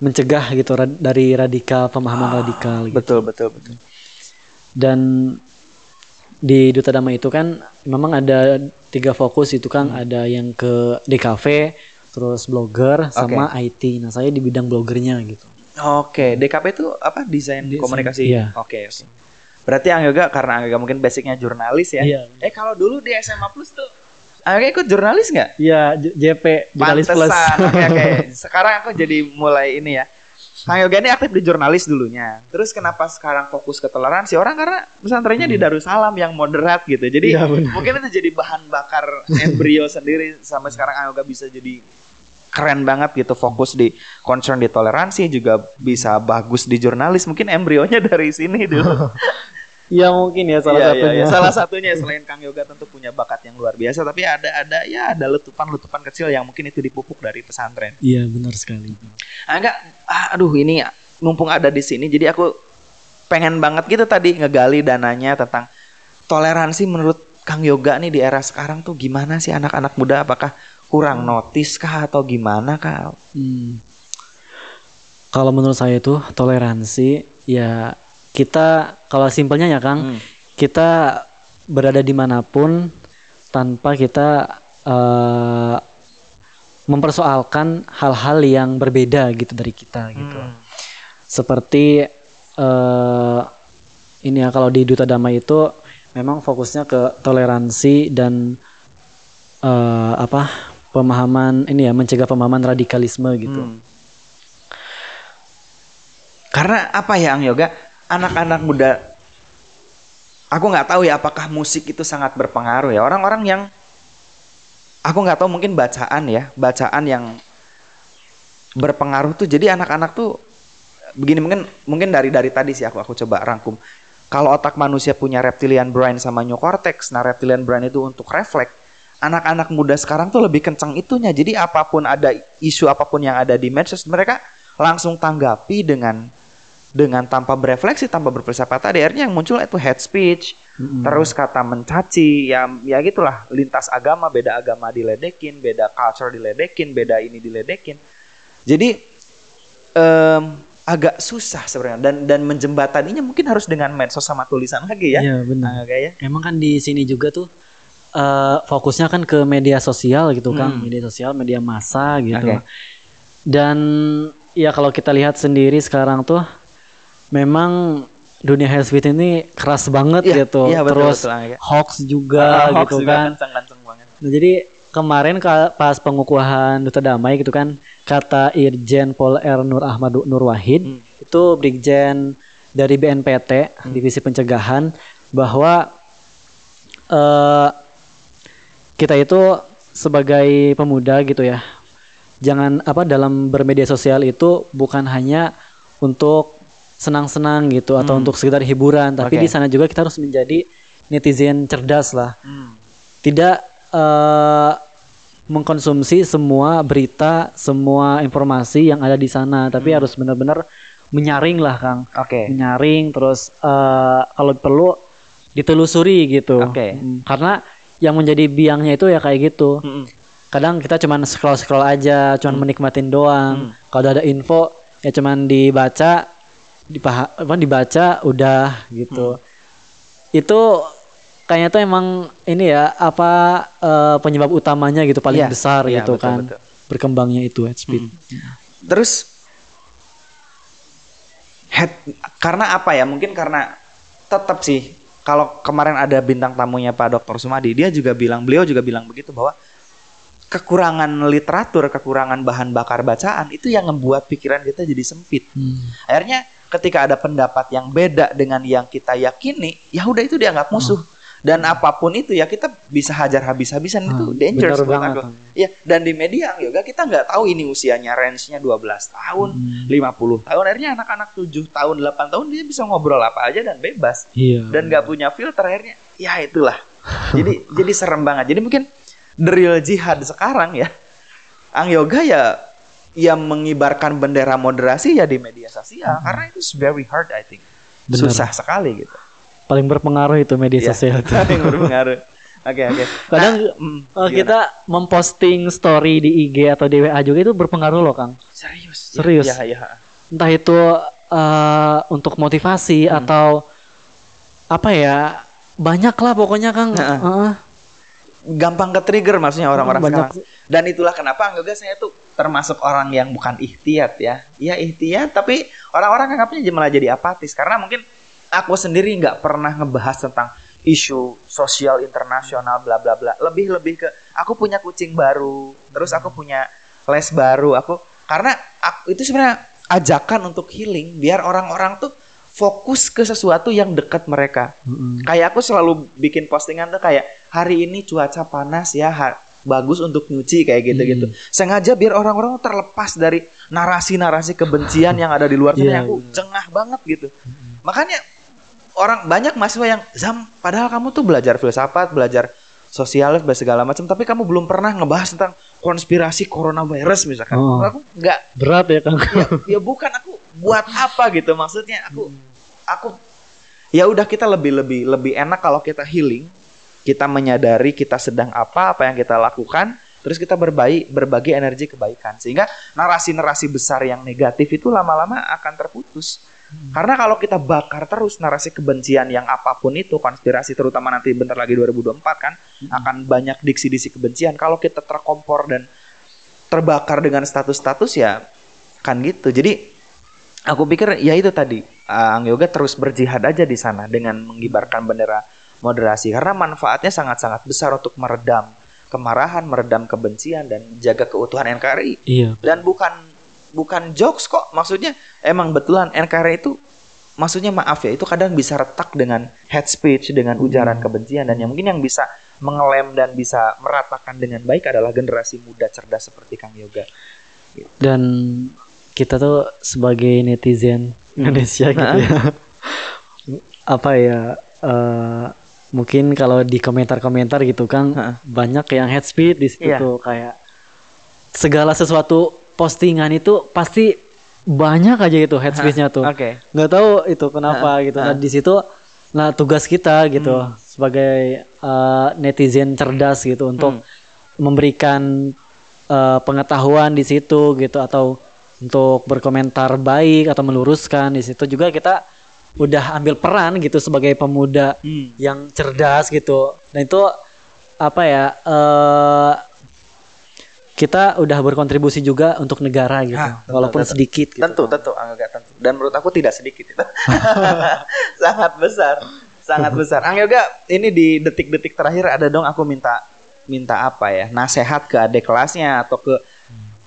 [SPEAKER 2] mencegah gitu ra- dari radikal pemahaman radikal gitu
[SPEAKER 1] Betul, betul, betul.
[SPEAKER 2] dan di Duta Damai itu kan memang ada tiga fokus itu kan
[SPEAKER 1] Hmm.
[SPEAKER 2] ada yang ke DKV terus blogger sama IT nah saya di bidang blogernya gitu
[SPEAKER 1] Oke, DKP itu apa? Desain,
[SPEAKER 2] Desain,
[SPEAKER 1] komunikasi.
[SPEAKER 2] iya.
[SPEAKER 1] Oke, oke. Berarti Angga karena Angga mungkin basicnya jurnalis ya.
[SPEAKER 2] Iya.
[SPEAKER 1] Eh kalau dulu di SMA Plus tuh Angga ikut jurnalis nggak?
[SPEAKER 2] Iya JP jurnalis plus
[SPEAKER 1] Pantesan. Oke, oke. Sekarang aku jadi mulai ini ya. Kang Yoga ini aktif di jurnalis dulunya. Terus kenapa sekarang fokus ke toleransi? Orang karena pesantrennya di Darussalam yang moderat gitu. Jadi
[SPEAKER 2] Hmm. Benar.
[SPEAKER 1] mungkin itu jadi bahan bakar embrio sendiri sampai sekarang Kang Yoga bisa jadi keren banget gitu fokus di concern di toleransi juga bisa bagus di jurnalis mungkin embrionya dari sini dulu
[SPEAKER 2] Iya mungkin ya salah
[SPEAKER 1] iya,
[SPEAKER 2] satunya
[SPEAKER 1] iya. salah satunya selain Kang Yoga tentu punya bakat yang luar biasa tapi ada ada ya ada letupan-letupan kecil yang mungkin itu dipupuk dari pesantren
[SPEAKER 2] iya benar sekali
[SPEAKER 1] Enggak, ah, aduh ini mumpung ada di sini, jadi aku pengen banget gitu tadi ngegali dananya tentang toleransi menurut Kang Yoga nih di era sekarang tuh gimana sih anak-anak muda? Apakah kurang notice kah atau gimana kah?
[SPEAKER 2] Hmm. Kalau menurut saya itu toleransi ya kita kalau simpelnya ya Kang
[SPEAKER 1] Hmm.
[SPEAKER 2] kita berada di mana pun tanpa kita eh, mempersoalkan hal-hal yang berbeda gitu dari kita gitu.
[SPEAKER 1] Hmm.
[SPEAKER 2] Seperti eh, ini ya kalau di Duta Damai itu memang fokusnya ke toleransi dan eh, apa pemahaman ini ya mencegah pemahaman radikalisme gitu.
[SPEAKER 1] Hmm. Karena apa ya Ang Yoga? Anak-anak muda aku nggak tahu ya apakah musik itu sangat berpengaruh ya. Orang-orang yang aku nggak tahu mungkin bacaan ya, bacaan yang berpengaruh tuh jadi anak-anak tuh begini mungkin mungkin dari dari tadi sih aku aku coba rangkum. Kalau otak manusia punya reptilian brain sama neocortex, nah reptilian brain itu untuk refleks. Anak-anak muda sekarang tuh lebih kencang itunya. Jadi apa pun ada isu apa pun yang ada di medsos mereka langsung tanggapi dengan dengan tanpa berefleksi, tanpa berfilsafat tadi akhirnya yang muncul itu hate speech, terus kata mencaci, ya ya gitulah lintas agama, beda agama diledekin, beda culture diledekin, beda ini diledekin. Jadi em, agak susah sebenarnya dan dan menjembataninya mungkin harus dengan medsos sama tulisan lagi ya.
[SPEAKER 2] Iya benar.
[SPEAKER 1] Agak ya.
[SPEAKER 2] Emang kan di sini juga tuh eh, fokusnya kan ke media sosial gitu kan,
[SPEAKER 1] Hmm.
[SPEAKER 2] media sosial, media massa gitu.
[SPEAKER 1] Oke.
[SPEAKER 2] Dan ya kalau kita lihat sendiri sekarang tuh memang dunia hate ini keras banget
[SPEAKER 1] Iya,
[SPEAKER 2] gitu.
[SPEAKER 1] iya, betul,
[SPEAKER 2] Terus
[SPEAKER 1] betul, Angga.
[SPEAKER 2] hoax juga
[SPEAKER 1] Ah, hoax
[SPEAKER 2] gitu
[SPEAKER 1] juga
[SPEAKER 2] kan.
[SPEAKER 1] kencang-kencang banget.
[SPEAKER 2] Nah, jadi kemarin pas pengukuhan Duta Damai gitu kan kata Irjen Pol R Nur Ahmad Nur Wahid
[SPEAKER 1] Hmm.
[SPEAKER 2] itu Brigjen dari BNPT Divisi Pencegahan bahwa eh kita itu sebagai pemuda gitu ya jangan apa dalam bermedia sosial itu bukan hanya untuk senang-senang gitu atau untuk sekedar hiburan tapi
[SPEAKER 1] Oke.
[SPEAKER 2] di sana juga kita harus menjadi netizen cerdas lah
[SPEAKER 1] Hmm.
[SPEAKER 2] tidak eh, mengkonsumsi semua berita, semua informasi yang ada di sana, tapi harus benar-benar menyaring lah, Kang.
[SPEAKER 1] Oke.
[SPEAKER 2] Menyaring terus eh, kalau perlu ditelusuri gitu.
[SPEAKER 1] Oke.
[SPEAKER 2] Hmm, Karena yang menjadi biangnya itu ya kayak gitu.
[SPEAKER 1] Mm-mm.
[SPEAKER 2] Kadang kita cuman scroll-scroll aja, cuman menikmatin doang. Kalau ada info ya cuman dibaca, dipaha- apa, dibaca udah gitu. Itu kayaknya tuh emang ini ya apa eh, penyebab utamanya gitu paling
[SPEAKER 1] Iya,
[SPEAKER 2] besar
[SPEAKER 1] iya,
[SPEAKER 2] gitu
[SPEAKER 1] betul,
[SPEAKER 2] kan.
[SPEAKER 1] betul.
[SPEAKER 2] Berkembangnya itu hate speech.
[SPEAKER 1] Terus head karena apa ya? Mungkin karena tetap sih kalau kemarin ada bintang tamunya Pak Dr. Sumadi, dia juga bilang beliau juga bilang begitu bahwa kekurangan literatur, kekurangan bahan bakar bacaan itu yang membuat pikiran kita jadi sempit.
[SPEAKER 2] Hmm.
[SPEAKER 1] Akhirnya ketika ada pendapat yang beda dengan yang kita yakini, ya udah itu dianggap musuh. Dan apa pun itu ya kita bisa hajar habis-habisan itu
[SPEAKER 2] Hmm,
[SPEAKER 1] dangerous
[SPEAKER 2] bener
[SPEAKER 1] buat
[SPEAKER 2] banget,
[SPEAKER 1] aku. Iya, dan di media yoga kita nggak tahu ini usianya range-nya 12 tahun,
[SPEAKER 2] Hmm.
[SPEAKER 1] 50 tahun. Akhirnya anak-anak 7 tahun, 8 tahun dia bisa ngobrol apa aja dan bebas
[SPEAKER 2] Iya.
[SPEAKER 1] dan nggak punya filter akhirnya ya itulah jadi jadi serem banget jadi mungkin the real jihad sekarang ya ang yoga ya yang mengibarkan bendera moderasi ya di media sosial karena itu very hard I think
[SPEAKER 2] Benar.
[SPEAKER 1] susah sekali gitu
[SPEAKER 2] paling berpengaruh itu media
[SPEAKER 1] Iya,
[SPEAKER 2] sosial itu.
[SPEAKER 1] paling berpengaruh oke oke
[SPEAKER 2] Kadang
[SPEAKER 1] Nah, mm,
[SPEAKER 2] eh,
[SPEAKER 1] gimana?
[SPEAKER 2] kita memposting story di IG atau di WA juga itu berpengaruh loh, Kang.
[SPEAKER 1] serius
[SPEAKER 2] serius.
[SPEAKER 1] ya, ya, ya.
[SPEAKER 2] Entah itu eh, untuk motivasi
[SPEAKER 1] Hmm.
[SPEAKER 2] atau apa ya? Banyak lah pokoknya, Kang.
[SPEAKER 1] Heeh.
[SPEAKER 2] Heeh.
[SPEAKER 1] gampang ke trigger maksudnya orang-orang
[SPEAKER 2] Banyak.
[SPEAKER 1] sekarang. Dan itulah kenapa Ang Yoga saya tuh termasuk orang yang bukan ikhtiat ya. Iya ikhtiat tapi orang-orang anggapnya malah jadi apatis karena mungkin aku sendiri nggak pernah ngebahas tentang isu sosial internasional bla bla bla. Lebih lebih ke aku punya kucing baru, terus aku punya les baru. Aku karena aku, itu sebenarnya ajakan untuk healing biar orang-orang tuh fokus ke sesuatu yang dekat mereka.
[SPEAKER 2] Mm-mm.
[SPEAKER 1] Kayak aku selalu bikin postingan tuh kayak hari ini cuaca panas ya, bagus untuk nyuci kayak gitu-gitu.
[SPEAKER 2] Hmm.
[SPEAKER 1] Sengaja biar orang-orang terlepas dari narasi-narasi kebencian yang ada di luar sana
[SPEAKER 2] Iya,
[SPEAKER 1] yang aku cengah banget gitu. Makanya orang banyak mahasiswa yang Zam, padahal kamu tuh belajar filsafat, belajar belajar segala macam, tapi kamu belum pernah ngebahas tentang konspirasi coronavirus misalkan.
[SPEAKER 2] Oh.
[SPEAKER 1] Aku nggak
[SPEAKER 2] Berat ya, Kang.
[SPEAKER 1] ya, ya bukan aku buat apa gitu maksudnya aku aku ya udah kita lebih lebih lebih enak kalau kita healing kita menyadari kita sedang apa apa yang kita lakukan terus kita berbagi berbagi energi kebaikan. Sehingga narasi-narasi besar yang negatif itu lama-lama akan terputus. Karena kalau kita bakar terus narasi kebencian yang apa pun itu konspirasi terutama nanti bentar lagi 2024 kan akan banyak diksi-diksi kebencian. Kalau kita terkompor dan terbakar dengan status-status ya kan gitu. Jadi aku pikir ya itu tadi uh, Ang Yoga terus berjihad aja di sana dengan mengibarkan bendera moderasi karena manfaatnya sangat-sangat besar untuk meredam kemarahan, meredam kebencian dan menjaga keutuhan NKRI.
[SPEAKER 2] Iya.
[SPEAKER 1] Dan bukan bukan jokes kok, maksudnya emang betulan NKRI itu maksudnya maaf ya itu kadang bisa retak dengan head speech, dengan ujaran kebencian dan yang mungkin yang bisa mengelem dan bisa meratakan dengan baik adalah generasi muda cerdas seperti Kang Yoga.
[SPEAKER 2] Dan kita tuh sebagai netizen Indonesia gitu
[SPEAKER 1] Hah?
[SPEAKER 2] ya. apa ya eh, mungkin kalau di komentar-komentar gitu kan
[SPEAKER 1] Hah.
[SPEAKER 2] banyak yang head speed di situ
[SPEAKER 1] Iya.
[SPEAKER 2] tuh kayak segala sesuatu postingan itu pasti banyak aja itu head speednya tuh.
[SPEAKER 1] Oke.
[SPEAKER 2] nggak tahu itu kenapa
[SPEAKER 1] Hah,
[SPEAKER 2] gitu. Nah di situ nah tugas kita gitu
[SPEAKER 1] Hmm.
[SPEAKER 2] sebagai eh, netizen cerdas gitu untuk
[SPEAKER 1] Hmm.
[SPEAKER 2] memberikan eh, pengetahuan di situ gitu atau untuk berkomentar baik atau meluruskan di situ juga kita udah ambil peran gitu sebagai pemuda
[SPEAKER 1] Hmm.
[SPEAKER 2] yang cerdas gitu dan itu apa ya eh kita udah berkontribusi juga untuk negara gitu
[SPEAKER 1] Hah, tentu,
[SPEAKER 2] walaupun
[SPEAKER 1] tentu.
[SPEAKER 2] sedikit gitu.
[SPEAKER 1] Tentu, tentu, Angga tentu. Dan menurut aku tidak sedikit itu. sangat besar, sangat besar. Ang Yoga, ini di detik-detik terakhir ada dong aku minta minta apa ya? Nasehat ke adik kelasnya atau ke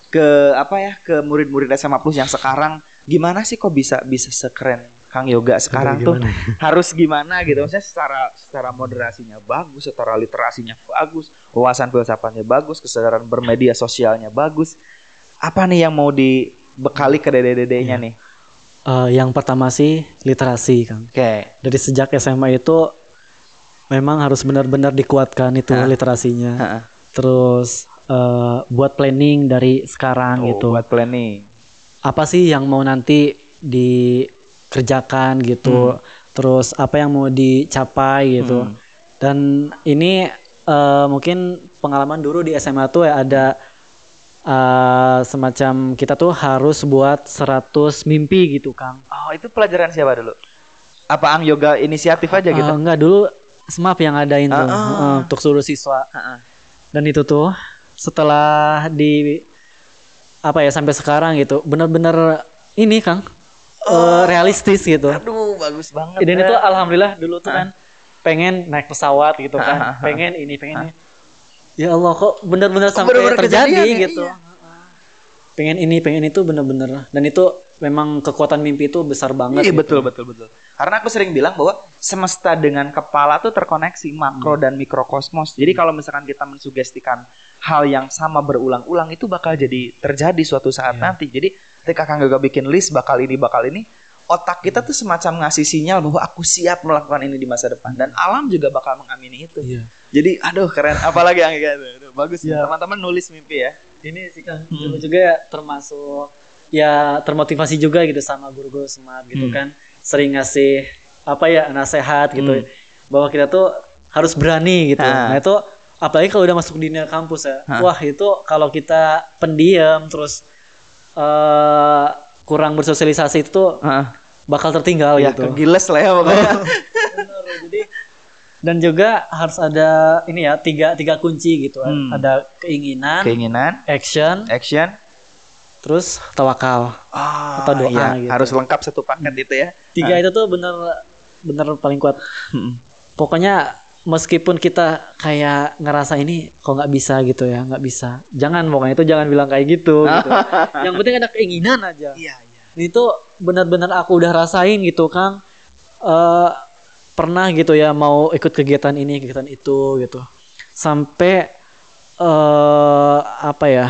[SPEAKER 1] ke apa ya? ke murid-murid SMA Plus yang sekarang gimana sih kok bisa bisa sekeren Kang Yoga sekarang tuh harus gimana gitu. Maksudnya secara secara moderasinya bagus secara literasinya bagus wawasan filsafatnya bagus kesadaran bermedia sosialnya bagus. Apa nih yang mau dibekali ke dede-dedenya nih?
[SPEAKER 2] Eh, yang pertama sih literasi kan
[SPEAKER 1] oke.
[SPEAKER 2] Dari sejak SMA itu memang harus benar-benar dikuatkan itu
[SPEAKER 1] Hah?
[SPEAKER 2] literasinya.
[SPEAKER 1] Heeh.
[SPEAKER 2] terus eh, buat planning dari sekarang
[SPEAKER 1] Oh,
[SPEAKER 2] gitu.
[SPEAKER 1] buat planning.
[SPEAKER 2] Apa sih yang mau nanti dikerjakan gitu. Terus apa yang mau dicapai gitu.
[SPEAKER 1] Hmm.
[SPEAKER 2] dan ini eh, mungkin pengalaman dulu di SMA tuh ya ada eh, semacam kita tuh harus buat 100 mimpi gitu Kang.
[SPEAKER 1] Oh itu pelajaran siapa dulu? Apa Ang Yoga inisiatif aja gitu?
[SPEAKER 2] Eh, enggak dulu SMAP yang ngadain tuh
[SPEAKER 1] Ah, ah.
[SPEAKER 2] eh, untuk seluruh siswa.
[SPEAKER 1] Heeh.
[SPEAKER 2] dan itu tuh setelah di apa ya sampai sekarang gitu bener-bener ini Kang eh, realistis gitu
[SPEAKER 1] aduh bagus banget
[SPEAKER 2] dan
[SPEAKER 1] ya.
[SPEAKER 2] itu alhamdulillah dulu tuh kan pengen naik pesawat gitu
[SPEAKER 1] Ah, ah,
[SPEAKER 2] kan
[SPEAKER 1] ah.
[SPEAKER 2] pengen ini pengen ini ya Allah kok bener-bener
[SPEAKER 1] Kok
[SPEAKER 2] sampai
[SPEAKER 1] bener-bener
[SPEAKER 2] terjadi
[SPEAKER 1] kejadian ya?
[SPEAKER 2] gitu
[SPEAKER 1] Iya.
[SPEAKER 2] pengen ini pengen itu bener-bener dan itu memang kekuatan mimpi itu besar banget.
[SPEAKER 1] Iya
[SPEAKER 2] gitu.
[SPEAKER 1] betul betul betul. Karena aku sering bilang bahwa semesta dengan kepala tuh terkoneksi makro dan mikrokosmos. Jadi kalau misalkan kita mensugestikan hal yang sama berulang-ulang itu bakal jadi terjadi suatu saat nanti. Jadi ketika Kang Yoga bikin list bakal ini bakal ini, otak kita tuh semacam ngasih sinyal bahwa aku siap melakukan ini di masa depan dan alam juga bakal mengamini itu.
[SPEAKER 2] Iya.
[SPEAKER 1] Jadi aduh keren apalagi yang kayak gitu. Bagus
[SPEAKER 2] Iya.
[SPEAKER 1] teman-teman nulis mimpi ya.
[SPEAKER 2] Ini sih kan dulu juga ya termasuk ya termotivasi juga gitu sama guru-guru smart gitu
[SPEAKER 1] Hmm.
[SPEAKER 2] kan sering ngasih apa ya nasehat gitu
[SPEAKER 1] Hmm.
[SPEAKER 2] bahwa kita tuh harus berani gitu.
[SPEAKER 1] Ah.
[SPEAKER 2] Nah itu apalagi kalau udah masuk dunia kampus ya.
[SPEAKER 1] Ah.
[SPEAKER 2] Wah itu kalau kita pendiam terus eh kurang bersosialisasi itu tuh
[SPEAKER 1] Heeh.
[SPEAKER 2] bakal tertinggal
[SPEAKER 1] ya
[SPEAKER 2] gitu.
[SPEAKER 1] kegiles lah ya pokoknya.
[SPEAKER 2] Benar, jadi dan juga harus ada ini ya tiga tiga kunci gitu
[SPEAKER 1] Hmm.
[SPEAKER 2] ada keinginan
[SPEAKER 1] Keinginan,
[SPEAKER 2] action
[SPEAKER 1] action,
[SPEAKER 2] terus tawakal
[SPEAKER 1] Ah,
[SPEAKER 2] Atau doa
[SPEAKER 1] iya,
[SPEAKER 2] gitu.
[SPEAKER 1] harus lengkap satu paket itu ya.
[SPEAKER 2] tiga itu tuh bener bener paling kuat
[SPEAKER 1] Hmm.
[SPEAKER 2] pokoknya meskipun kita kayak ngerasa ini kok nggak bisa gitu ya nggak bisa jangan pokoknya itu jangan bilang kayak gitu, gitu. yang penting ada keinginan aja
[SPEAKER 1] Iya, iya.
[SPEAKER 2] itu benar-benar aku udah rasain gitu kang Eh pernah gitu ya mau ikut kegiatan ini kegiatan itu gitu sampai eh apa ya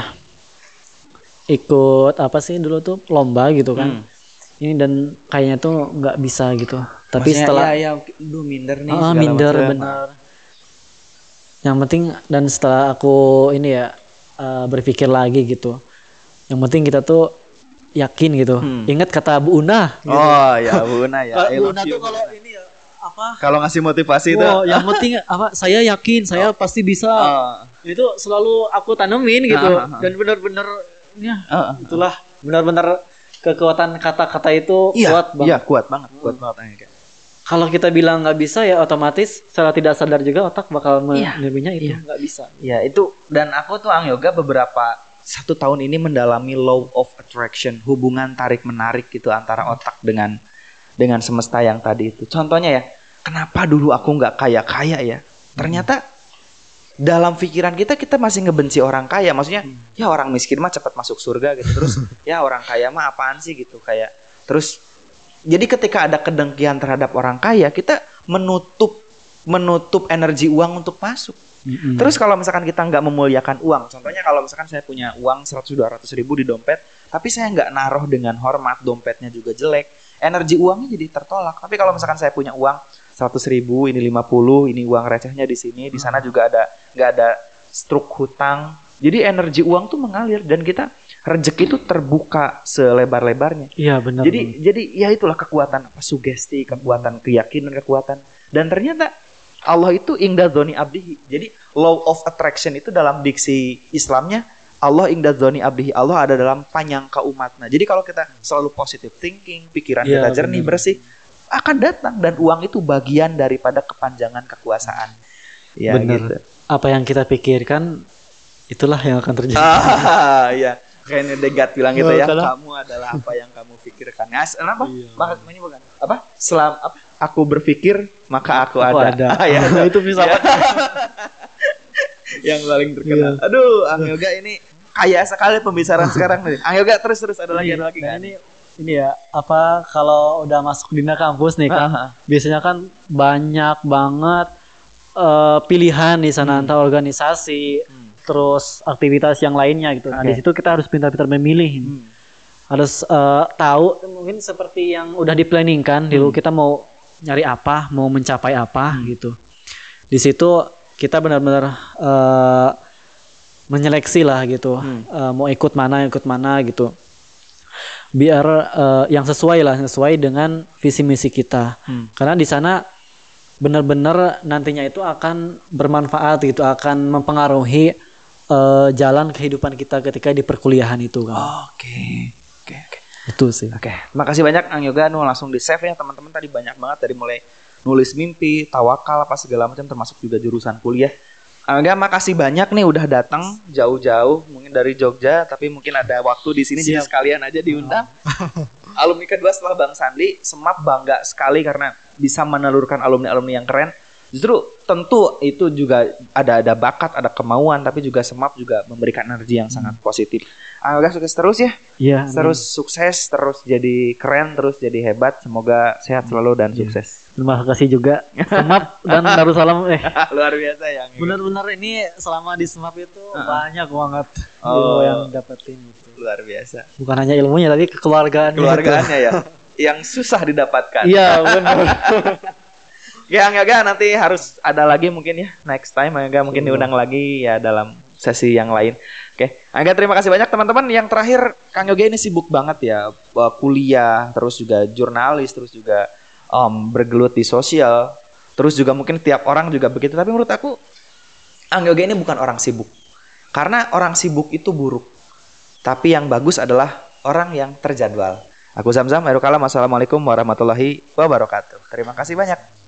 [SPEAKER 2] ikut apa sih dulu tuh lomba gitu kan
[SPEAKER 1] Hmm.
[SPEAKER 2] Ini dan kayaknya tuh nggak bisa gitu tapi
[SPEAKER 1] Maksudnya,
[SPEAKER 2] setelah
[SPEAKER 1] ya, ya, duh minder nih.
[SPEAKER 2] Ah, minder
[SPEAKER 1] macam.
[SPEAKER 2] bener yang penting dan setelah aku ini ya eh, berpikir lagi gitu yang penting kita tuh yakin gitu
[SPEAKER 1] Hmm.
[SPEAKER 2] ingat kata Bu Una gitu.
[SPEAKER 1] Oh ya Bu Una ya.
[SPEAKER 2] Bu Una tuh kalau ini ya apa
[SPEAKER 1] Kalau ngasih motivasi itu.
[SPEAKER 2] Oh, yang penting apa saya yakin saya pasti bisa
[SPEAKER 1] Oh.
[SPEAKER 2] itu selalu aku tanemin gitu
[SPEAKER 1] Ah, ah, ah.
[SPEAKER 2] dan benar-benar ya
[SPEAKER 1] Ah, ah.
[SPEAKER 2] itulah benar-benar kekuatan kata-kata itu
[SPEAKER 1] Iya,
[SPEAKER 2] kuat banget
[SPEAKER 1] iya kuat banget, kuat banget. Angga.
[SPEAKER 2] kalau kita bilang nggak bisa ya otomatis secara tidak sadar juga otak bakal
[SPEAKER 1] Iya,
[SPEAKER 2] menerbinya itu
[SPEAKER 1] iya.
[SPEAKER 2] nggak bisa
[SPEAKER 1] Ya itu dan aku tuh Ang Yoga beberapa satu tahun ini mendalami law of attraction, hubungan tarik menarik gitu antara otak dengan dengan semesta yang tadi itu. Contohnya ya, kenapa dulu aku nggak kaya kaya ya? Ternyata dalam pikiran kita kita masih ngebenci orang kaya. Maksudnya ya orang miskin mah cepat masuk surga gitu. Terus ya orang kaya mah apaan sih gitu kayak. Terus jadi ketika ada kedengkian terhadap orang kaya, kita menutup menutup energi uang untuk masuk. Terus kalau misalkan kita nggak memuliakan uang, contohnya kalau misalkan saya punya uang 100-200 ribu di dompet, tapi saya nggak naruh dengan hormat, dompetnya juga jelek, energi uangnya jadi tertolak. Tapi kalau misalkan saya punya uang 100 ribu, ini 50, ini uang recehnya di sini, di sana juga ada nggak ada struk hutang. Jadi energi uang tuh mengalir dan kita rezeki itu terbuka selebar-lebarnya.
[SPEAKER 2] iya benar
[SPEAKER 1] Jadi jadi ya itulah kekuatan apa sugesti, kekuatan keyakinan, kekuatan. Dan ternyata Allah itu ingda zoni abdihi. Jadi law of attraction itu dalam diksi Islamnya Allah ingda zoni abdihi. Allah ada dalam panyangka umatnya. Jadi kalau kita selalu positive thinking, pikiran
[SPEAKER 2] Iya,
[SPEAKER 1] kita jernih,
[SPEAKER 2] benar.
[SPEAKER 1] bersih, akan datang dan uang itu bagian daripada kepanjangan kekuasaan. Ya
[SPEAKER 2] Benar.
[SPEAKER 1] gitu.
[SPEAKER 2] apa yang kita pikirkan itulah yang akan terjadi
[SPEAKER 1] Ah, ya. Kayaknya Degat bilang gitu
[SPEAKER 2] Oh,
[SPEAKER 1] ya.
[SPEAKER 2] kalau-
[SPEAKER 1] Kamu adalah apa yang kamu pikirkan. Ngas, kenapa?
[SPEAKER 2] Iya.
[SPEAKER 1] Maka ini bukan. Apa? Selam apa? Aku berpikir maka aku,
[SPEAKER 2] Aku
[SPEAKER 1] ada.
[SPEAKER 2] ada.
[SPEAKER 1] Ah, ya.
[SPEAKER 2] Nah, itu bisa
[SPEAKER 1] Ya. yang paling terkenal. Aduh, Ang Yoga ini kaya sekali pembicaraan sekarang nih. Ang Yoga terus terus ada lagi ada lagi
[SPEAKER 2] Nah,
[SPEAKER 1] kan?
[SPEAKER 2] ini ini ya apa kalau udah masuk dunia kampus nih kan
[SPEAKER 1] ah.
[SPEAKER 2] biasanya kan banyak banget eh, pilihan di sana
[SPEAKER 1] Hmm.
[SPEAKER 2] antara organisasi terus aktivitas yang lainnya gitu. Nah
[SPEAKER 1] Oke.
[SPEAKER 2] di situ kita harus pintar-pintar memilih.
[SPEAKER 1] Hmm.
[SPEAKER 2] Harus eh, tahu mungkin seperti yang udah di planning kan dulu
[SPEAKER 1] Hmm.
[SPEAKER 2] kita mau nyari apa, mau mencapai apa gitu. Di situ kita benar-benar eh, menyeleksi lah gitu.
[SPEAKER 1] Hmm.
[SPEAKER 2] Eh, mau ikut mana, ikut mana gitu. Biar eh, yang sesuai lah, sesuai dengan visi misi kita.
[SPEAKER 1] Hmm.
[SPEAKER 2] Karena di sana benar-benar nantinya itu akan bermanfaat gitu, akan mempengaruhi eh, jalan kehidupan kita ketika di perkuliahan itu kan.
[SPEAKER 1] Oke. Oke, oke.
[SPEAKER 2] Itu sih.
[SPEAKER 1] Oke, makasih banyak Ang Yoga nu langsung di save ya teman-teman tadi banyak banget dari mulai nulis mimpi, tawakal apa segala macam termasuk juga jurusan kuliah. Ang Yoga makasih banyak nih udah datang jauh-jauh mungkin dari Jogja tapi mungkin ada waktu di sini jadi
[SPEAKER 2] Siap.
[SPEAKER 1] sekalian aja diundang. Alumni kedua setelah Bang Sandi, Semap bangga sekali karena bisa menelurkan alumni-alumni yang keren Justru tentu itu juga ada ada bakat, ada kemauan, tapi juga semap juga memberikan energi yang sangat positif. Angga sukses terus ya,
[SPEAKER 2] Iya.
[SPEAKER 1] terus sukses, terus jadi keren, terus jadi hebat. Semoga sehat selalu dan sukses.
[SPEAKER 2] Terima kasih juga Semap dan Darussalam eh
[SPEAKER 1] Luar biasa ya.
[SPEAKER 2] benar-benar ini selama di Semap itu banyak banget
[SPEAKER 1] Oh.
[SPEAKER 2] ilmu yang dapetin gitu.
[SPEAKER 1] Luar biasa.
[SPEAKER 2] Bukan hanya ilmunya tapi kekeluargaan
[SPEAKER 1] Keluargaannya ya, yang susah didapatkan.
[SPEAKER 2] Iya benar.
[SPEAKER 1] Ya Angga nanti harus ada lagi mungkin ya next time Angga mungkin diundang lagi ya dalam sesi yang lain. Oke, Angga terima kasih banyak teman-teman. Yang terakhir Kang Yoga ini sibuk banget ya kuliah, terus juga jurnalis, terus juga em, bergelut di sosial, terus juga mungkin tiap orang juga begitu. Tapi menurut aku Kang Yoga ini bukan orang sibuk. Karena orang sibuk itu buruk. Tapi yang bagus adalah orang yang terjadwal. Aku Zamzam, Aerokalam. Assalamualaikum warahmatullahi wabarakatuh. Terima kasih banyak.